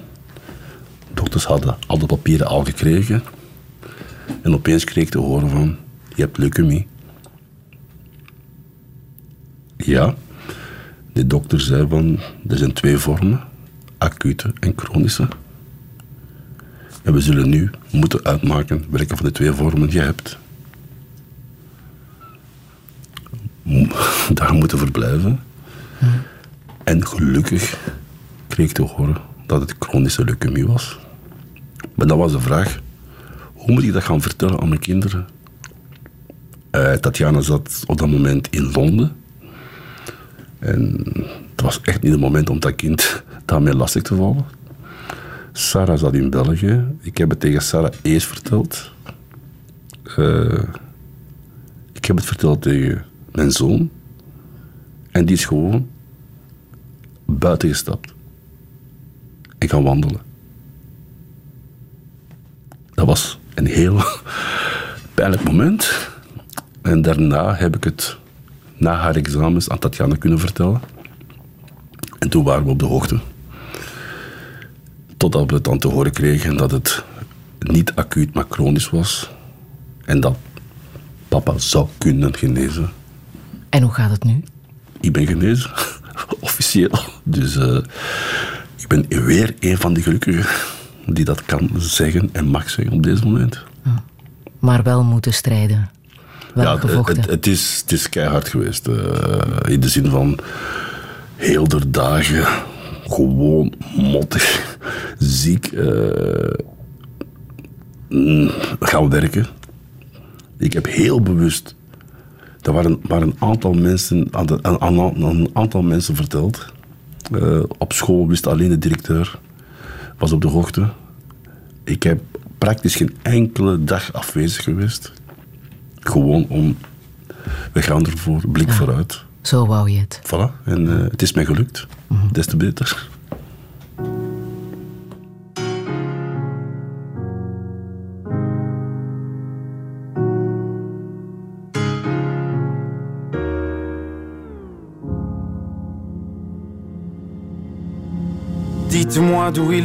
Dokters hadden al de papieren al gekregen. En opeens kreeg ik te horen van, je hebt leukemie. Ja. De dokter zei van, er zijn twee vormen. Acute en chronische. En we zullen nu moeten uitmaken welke van de twee vormen je hebt. Daar moeten verblijven. En gelukkig kreeg ik te horen dat het chronische leukemie was. Maar dat was de vraag, hoe moet ik dat gaan vertellen aan mijn kinderen? Eh, Tatjana zat op dat moment in Londen. En het was echt niet het moment om dat kind daarmee lastig te vallen. Sarah zat in België. Ik heb het tegen Sarah eerst verteld. Eh, ik heb het verteld tegen mijn zoon. En die is gewoon buiten gestapt. En gaan wandelen. Dat was een heel pijnlijk moment. En daarna heb ik het na haar examens aan Tatjana kunnen vertellen. En toen waren we op de hoogte. Totdat we het dan te horen kregen dat het niet acuut, maar chronisch was. En dat papa zou kunnen genezen. En hoe gaat het nu? Ik ben genezen, officieel. Dus eh, ik ben weer een van die gelukkigen die dat kan zeggen en mag zeggen op deze moment. Maar wel moeten strijden. Wel ja, het- gevochten. het, het, is, het is keihard geweest. eh, in de zin van heel de dagen gewoon mottig, ziek mm, gaan werken. Ik heb heel bewust. Er waren, waren een aantal mensen aan, de, aan, aan- aan een aantal mensen verteld. Eh, op school wist alleen de directeur, was op de hoogte. Ik heb praktisch geen enkele dag afwezig geweest. Gewoon om, we gaan ervoor, blik vooruit. Zo wou je het. Voilà, en eh, het is mij gelukt. Des te beter. Dites-moi d'où il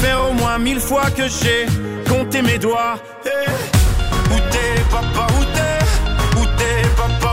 faire au moins mille fois que j'ai compté mes doigts. Eh, Où t'es papa, où t'es? Où t'es papa,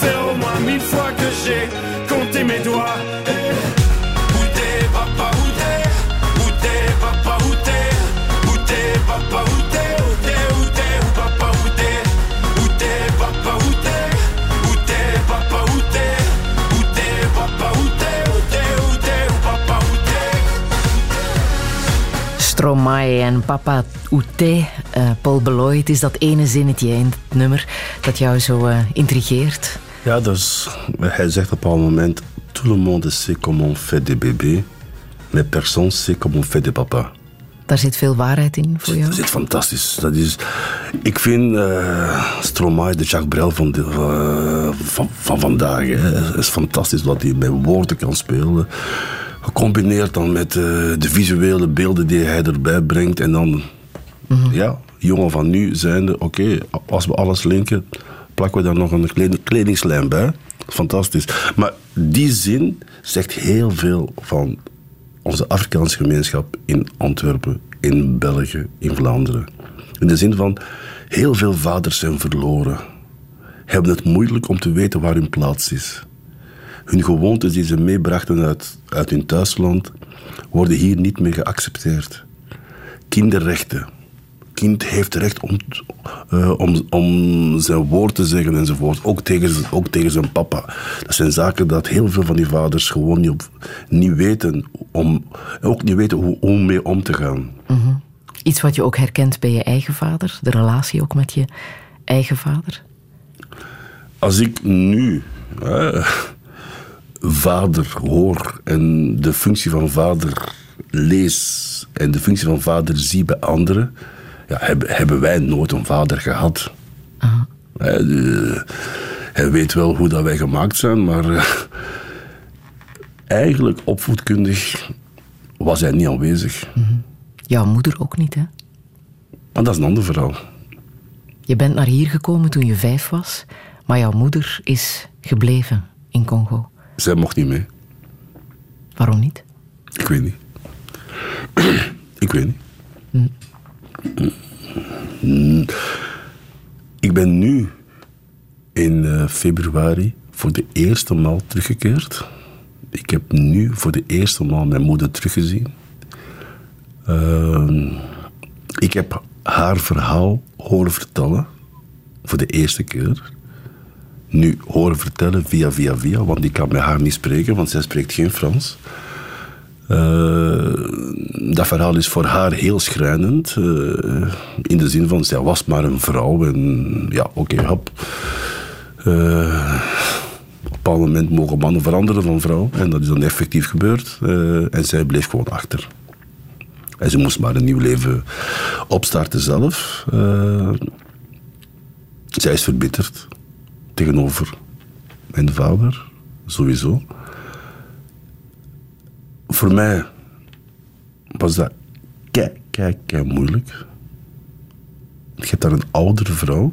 faire au moins que j'ai mes doigts. Eh, Stromae en Papa Oute, eh, Paul Beloy. Het is dat ene zinnetje in het nummer dat jou zo eh, intrigeert. Ja, dus hij zegt op een moment: Tout le monde sait comment on fait des bébés, mais personne sait comment on fait des papas. Daar zit veel waarheid in voor jou? Dat is fantastisch. Dat is, ik vind eh Stromae, de Jacques Brel van, de, eh, van, van vandaag, het is fantastisch wat hij met woorden kan spelen. Gecombineerd dan met eh, de visuele beelden die hij erbij brengt. En dan, ja, jongen van nu zijnde, oké, als we alles linken, plakken we daar nog een kled- kledingslijn bij. Fantastisch. Maar die zin zegt heel veel van onze Afrikaanse gemeenschap in Antwerpen, in België, in Vlaanderen. In de zin van, heel veel vaders zijn verloren. Hebben het moeilijk om te weten waar hun plaats is. Hun gewoontes die ze meebrachten uit, uit hun thuisland, worden hier niet meer geaccepteerd. Kinderrechten. Kind heeft recht om, eh, om, om zijn woord te zeggen enzovoort. Ook tegen, ook tegen zijn papa. Dat zijn zaken dat heel veel van die vaders gewoon niet, op, niet weten. Om, ook niet weten hoe om mee om te gaan. Mhm. Iets wat je ook herkent bij je eigen vader, de relatie ook met je eigen vader. Als ik nu eh, vader hoor en de functie van vader lees en de functie van vader zie bij anderen, ja, hebben, hebben wij nooit een vader gehad. Eh, de- hij weet wel hoe dat wij gemaakt zijn, maar eh, eigenlijk opvoedkundig was hij niet aanwezig. Jouw moeder ook niet, hè? Maar dat is een ander verhaal. Je bent naar hier gekomen toen je vijf was, maar jouw moeder is gebleven in Congo. Zij mocht niet mee. Waarom niet? Ik weet niet. ik weet niet. Mm. Ik ben nu in eh, februari voor de eerste maal teruggekeerd. Ik heb nu voor de eerste maal mijn moeder teruggezien. Ehm, ik heb haar verhaal horen vertellen voor de eerste keer. Nu horen vertellen via via via, want ik kan met haar niet spreken, want zij spreekt geen Frans. Eh, dat verhaal is voor haar heel schrijnend. eh, in de zin van, zij was maar een vrouw. En ja, oké, hop. Eh, op een bepaald moment mogen mannen veranderen van vrouw. En dat is dan effectief gebeurd. En zij bleef gewoon achter. En ze moest maar een nieuw leven opstarten zelf. Zij is verbitterd tegenover mijn vader, sowieso. Voor mij was dat kei, kei, kei moeilijk. Je hebt daar een oudere vrouw,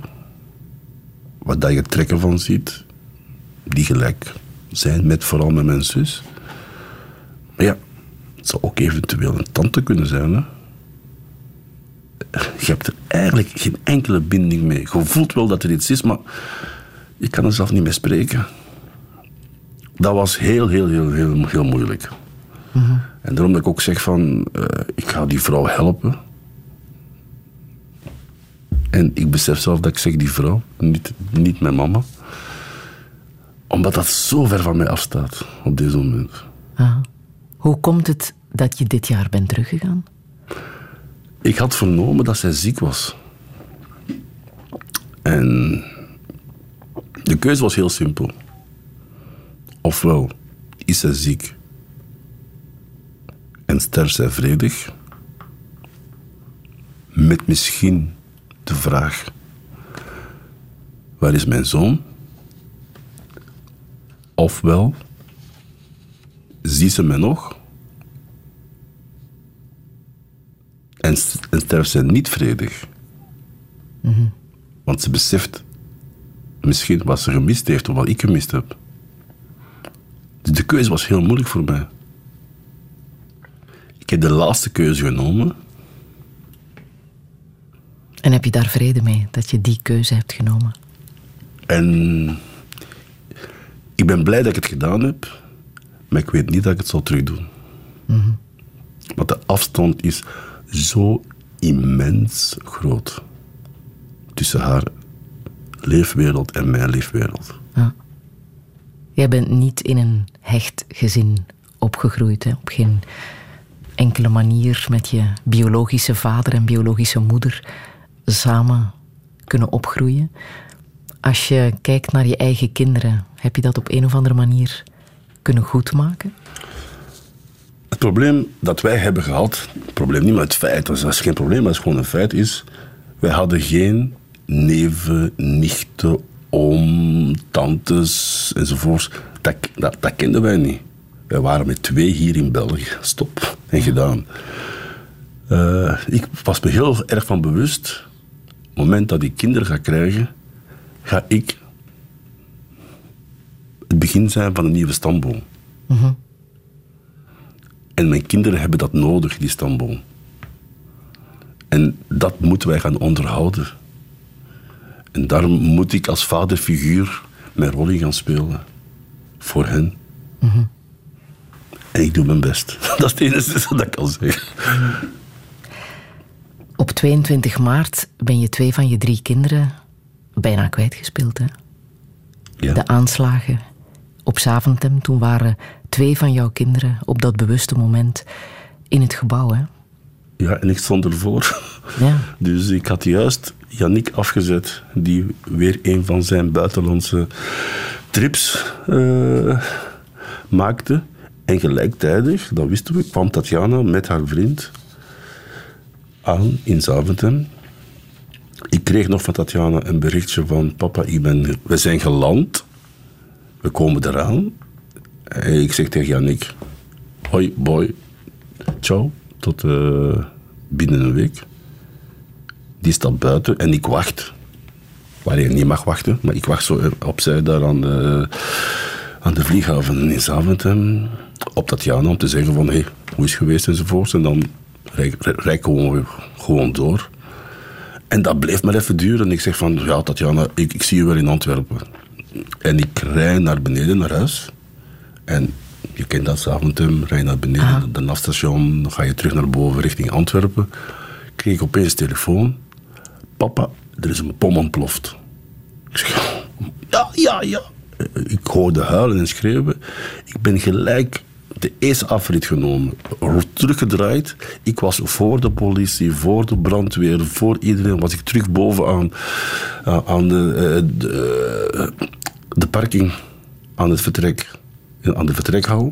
waar dat je trekken van ziet, die gelijk zijn met vooral met mijn zus. Maar ja, het zou ook eventueel een tante kunnen zijn. Hè? Je hebt er eigenlijk geen enkele binding mee. Je voelt wel dat er iets is, maar je kan er zelf niet mee spreken. Dat was heel, heel, heel, heel, heel moeilijk. En daarom dat ik ook zeg van, eh, ik ga die vrouw helpen. En ik besef zelf dat ik zeg die vrouw, niet, niet mijn mama. Omdat dat zo ver van mij afstaat op deze moment. Ah. Hoe komt het dat je dit jaar bent teruggegaan? Ik had vernomen dat zij ziek was. En de keuze was heel simpel. Ofwel is zij ziek en sterft zij vredig, met misschien de vraag: waar is mijn zoon? Ofwel ziet ze mij nog en, en sterft zij niet vredig. Want ze beseft misschien wat ze gemist heeft of wat ik gemist heb. Dus de keuze was heel moeilijk voor mij. Ik heb de laatste keuze genomen. En heb je daar vrede mee dat je die keuze hebt genomen? En ik ben blij dat ik het gedaan heb, maar ik weet niet dat ik het zal terugdoen. Mhm. Want de afstand is zo immens groot tussen haar leefwereld en mijn leefwereld. Jij bent niet in een hecht gezin opgegroeid, hè? op geen enkele manier met je biologische vader en biologische moeder samen kunnen opgroeien. Als je kijkt naar je eigen kinderen, heb je dat op een of andere manier kunnen goedmaken? Het probleem dat wij hebben gehad, het probleem niet met het feit, dat is, geen probleem, maar het is gewoon een feit, is wij hadden geen neven, nichten, oom, tantes enzovoorts. Dat, dat kenden wij niet. Wij waren met twee hier in België. Stop. En gedaan. Eh, ik was me heel erg van bewust. Op het moment dat ik kinderen ga krijgen, ga ik het begin zijn van een nieuwe stamboom. En mijn kinderen hebben dat nodig, die stamboom. En dat moeten wij gaan onderhouden. En daarom moet ik als vaderfiguur mijn rol in gaan spelen. Voor hen. En ik doe mijn best. Dat is het enige dat ik kan zeggen. Op 22 maart ben je twee van je drie kinderen bijna kwijtgespeeld. Hè? De aanslagen op Zaventem, toen waren twee van jouw kinderen op dat bewuste moment in het gebouw. Hè? Ja, en ik stond ervoor. Ja. Dus ik had juist Yannick afgezet, die weer een van zijn buitenlandse trips eh, maakte. En gelijktijdig, dat wisten we, kwam Tatjana met haar vriend aan in Zaventem. Ik kreeg nog van Tatjana een berichtje van papa, ik ben, we zijn geland. We komen eraan. En ik zeg tegen Yannick, hoi boy, ciao, tot eh, binnen een week. Die staat buiten en ik wacht. Waar je niet mag wachten, maar ik wacht zo opzij daar aan de, aan de vlieghaven in Zaventem op Tatjana om te zeggen van, hé, hey, hoe is het geweest enzovoorts. En dan ik gewoon, gewoon door. En dat bleef maar even duren. En ik zeg van, ja Tatjana, ik, ik zie je wel in Antwerpen. En ik rij naar beneden, naar huis. En je kent dat, Zaventem, rij naar beneden, naar de NAF-station. Dan ga je terug naar boven richting Antwerpen. Kreeg ik opeens telefoon. Papa, er is een bom ontploft. Ik zeg, ja, ja, ja. Ik hoorde huilen en schreeuwen. Ik ben gelijk de eerste afrit genomen. Teruggedraaid. Ik was voor de politie, voor de brandweer, voor iedereen. Was ik terug bovenaan aan, aan de, eh, de, eh, de parking, aan het vertrek, aan de vertrekhal.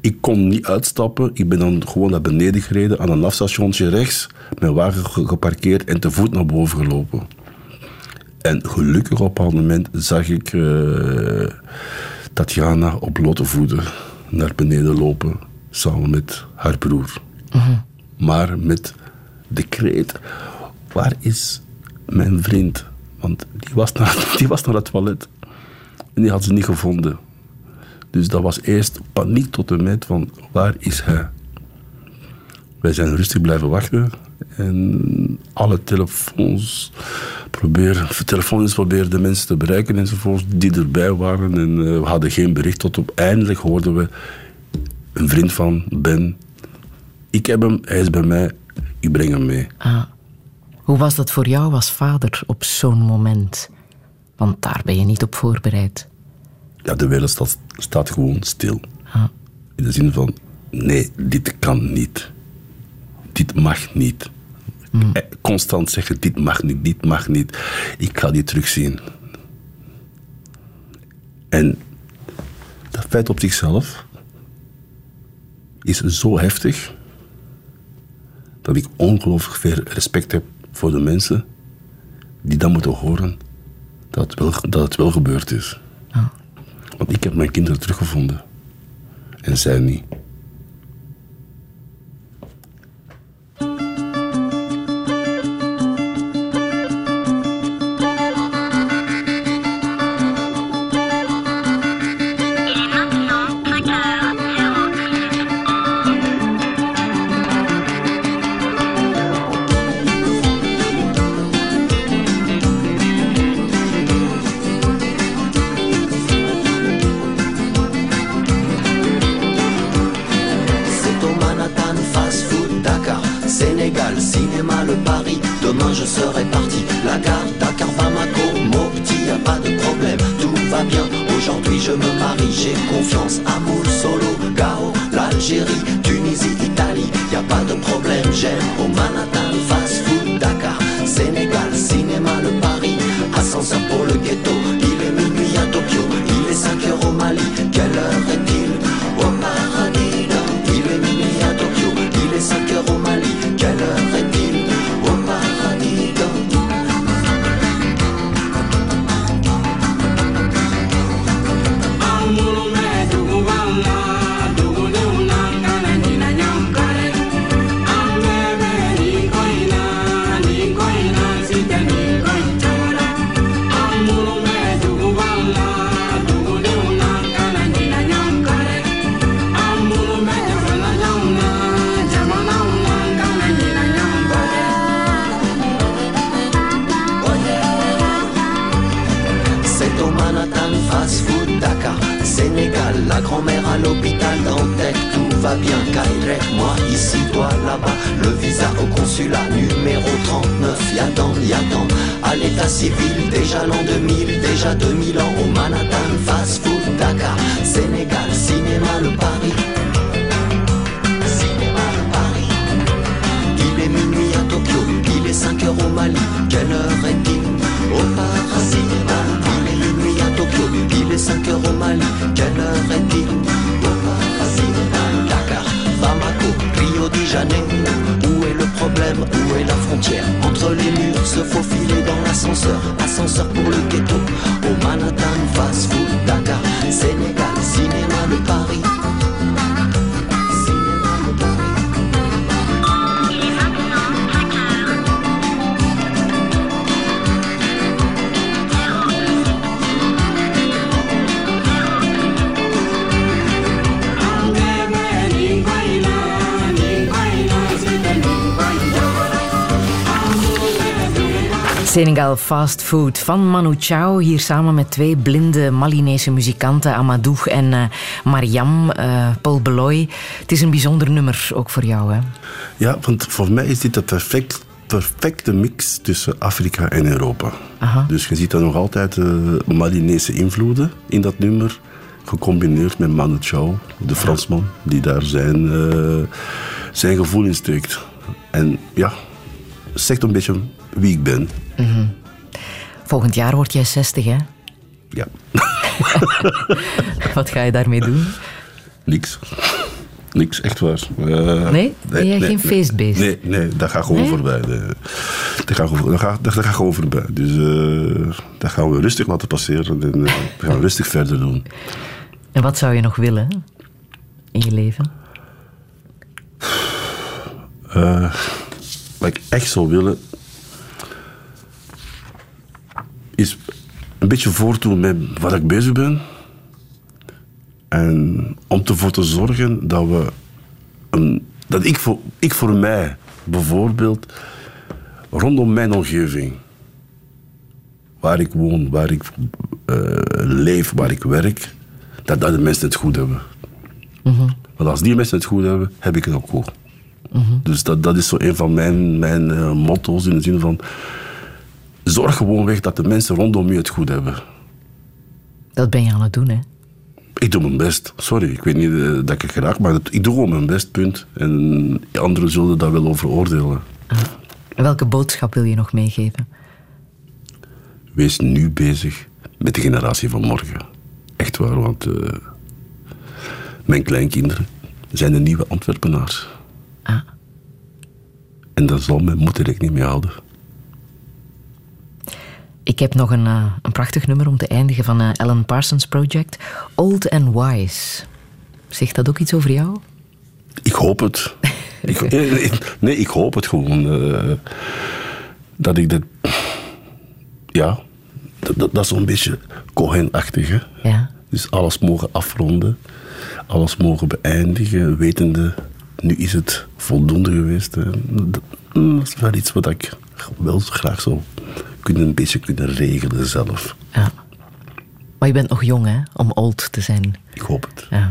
Ik kon niet uitstappen. Ik ben dan gewoon naar beneden gereden, aan een afstationnetje rechts, mijn wagen ge- geparkeerd en te voet naar boven gelopen. En gelukkig op een moment zag ik eh, Tatjana op blote voeten naar beneden lopen, samen met haar broer. Maar met de kreet, waar is mijn vriend? Want die was naar, die was naar het toilet. En die had ze niet gevonden. Dus dat was eerst paniek tot en met van, waar is hij? Wij zijn rustig blijven wachten. En alle telefoons proberen, telefoons probeerden mensen te bereiken enzovoort, die erbij waren. En eh, we hadden geen bericht. Tot op eindelijk hoorden we een vriend van Ben. Ik heb hem, hij is bij mij, ik breng hem mee. Ah. Hoe was dat voor jou als vader op zo'n moment? Want daar ben je niet op voorbereid. Ja, de wereld staat, staat gewoon stil. Ah. In de zin van, nee, dit kan niet. Dit mag niet. Eh, Constant zeggen, dit mag niet, dit mag niet. Ik ga die terugzien. En dat feit op zichzelf is zo heftig dat ik ongelooflijk veel respect heb voor de mensen die dan moeten horen dat het wel, dat het wel gebeurd is. Want ik heb mijn kinderen teruggevonden. En zij niet. Senegal Fast Food van Manu Chao. Hier samen met twee blinde Malinese muzikanten, Amadou en eh, Mariam, eh, Paul Beloy. Het is een bijzonder nummer, ook voor jou. Hè? Ja, want voor mij is dit de perfect, perfecte mix tussen Afrika en Europa. Aha. Dus je ziet daar nog altijd de Malinese invloeden in dat nummer. Gecombineerd met Manu Chao, de Fransman, die daar zijn, eh, zijn gevoel in steekt. En ja, zegt een beetje wie ik ben. Mhm. Volgend jaar word jij 60, hè? Ja. Wat ga je daarmee doen? Niks. Niks, echt waar. Eh, Nee? Ben jij geen feestbeest? Nee, nee, dat gaat gewoon Nee? voorbij. Nee. Dat, gaat, gewoon- dat, gaat, dat, dat gaat gewoon voorbij. Dus eh, dat gaan we rustig laten passeren en eh, we gaan rustig verder doen. En wat zou je nog willen in je leven? Eh, wat ik echt zou willen, is een beetje voortdoen met waar ik bezig ben. En om ervoor te zorgen dat we. Een, dat ik voor, ik voor mij bijvoorbeeld, rondom mijn omgeving, waar ik woon, waar ik eh, leef, waar ik werk, dat, dat de mensen het goed hebben. Want als die mensen het goed hebben, heb ik het ook goed. Dus dat, dat is zo een van mijn, mijn eh, motto's in de zin van... Zorg gewoon weg dat de mensen rondom je het goed hebben. Dat ben je aan het doen, hè? Ik doe mijn best. Sorry, ik weet niet eh, dat ik het graag... Maar dat- ik doe gewoon mijn best, punt. En anderen zullen daar wel over oordelen. En welke boodschap wil je nog meegeven? Wees nu bezig met de generatie van morgen. Echt waar, want... eh, mijn kleinkinderen zijn de nieuwe Antwerpenaars. En daar zal mijn moeder rekening mee houden. Ik heb nog een, eh, een prachtig nummer om te eindigen van eh, Alan Parsons Project. Old and Wise. Zegt dat ook iets over jou? Ik hoop het. ik, nee, ik hoop het gewoon. eh, dat ik dat... Ja, dat, dat, dat is zo'n beetje Cohen-achtig. Ja. Dus alles mogen afronden. Alles mogen beëindigen. Wetende, nu is het voldoende geweest. Dat, dat is wel iets wat ik wel graag zou kunnen, een beetje kunnen regelen zelf. Ja. Maar je bent nog jong, hè? Om old te zijn. Ik hoop het. Ja.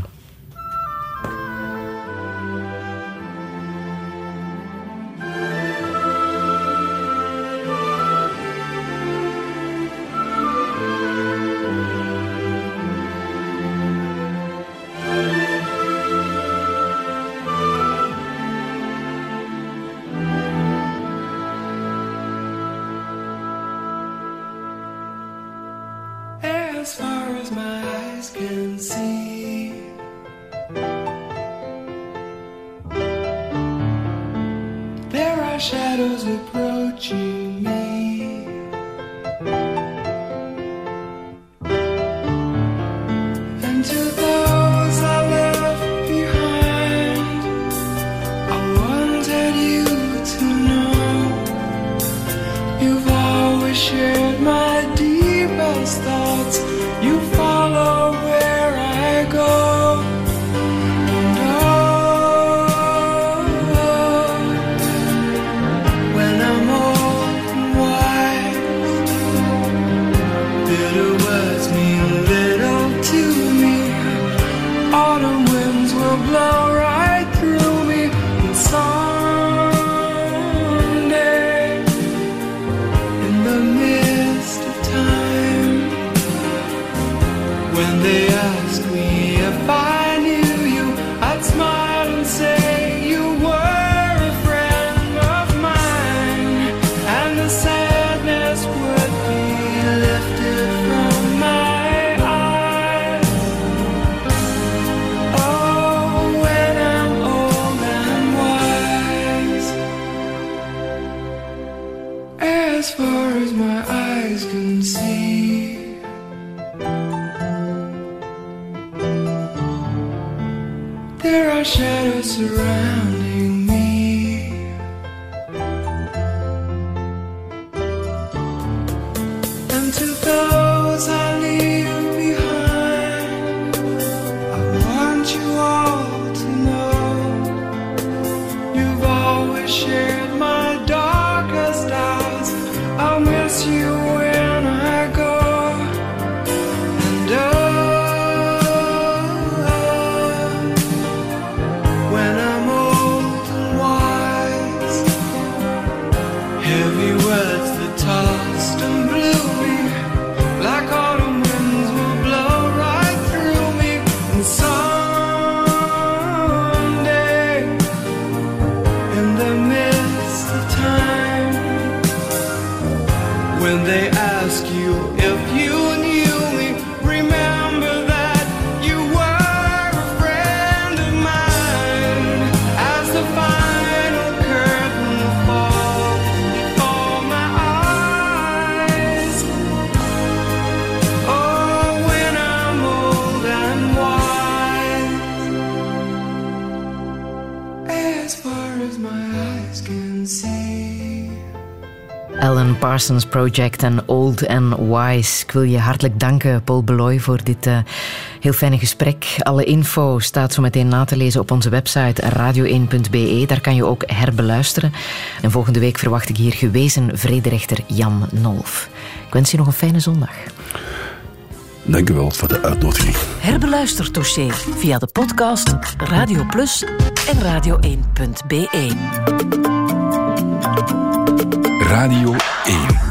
Project en Old and Wise. Ik wil je hartelijk danken, Paul Beloy, voor dit eh, heel fijne gesprek. Alle info staat zo meteen na te lezen op onze website radio1.be. Daar kan je ook herbeluisteren. En volgende week verwacht ik hier gewezen vrederechter Jan Nolf. Ik wens je nog een fijne zondag. Dank u wel voor de uitnodiging. Herbeluister dossier via de podcast Radio Plus en radio1.be. Radio 1.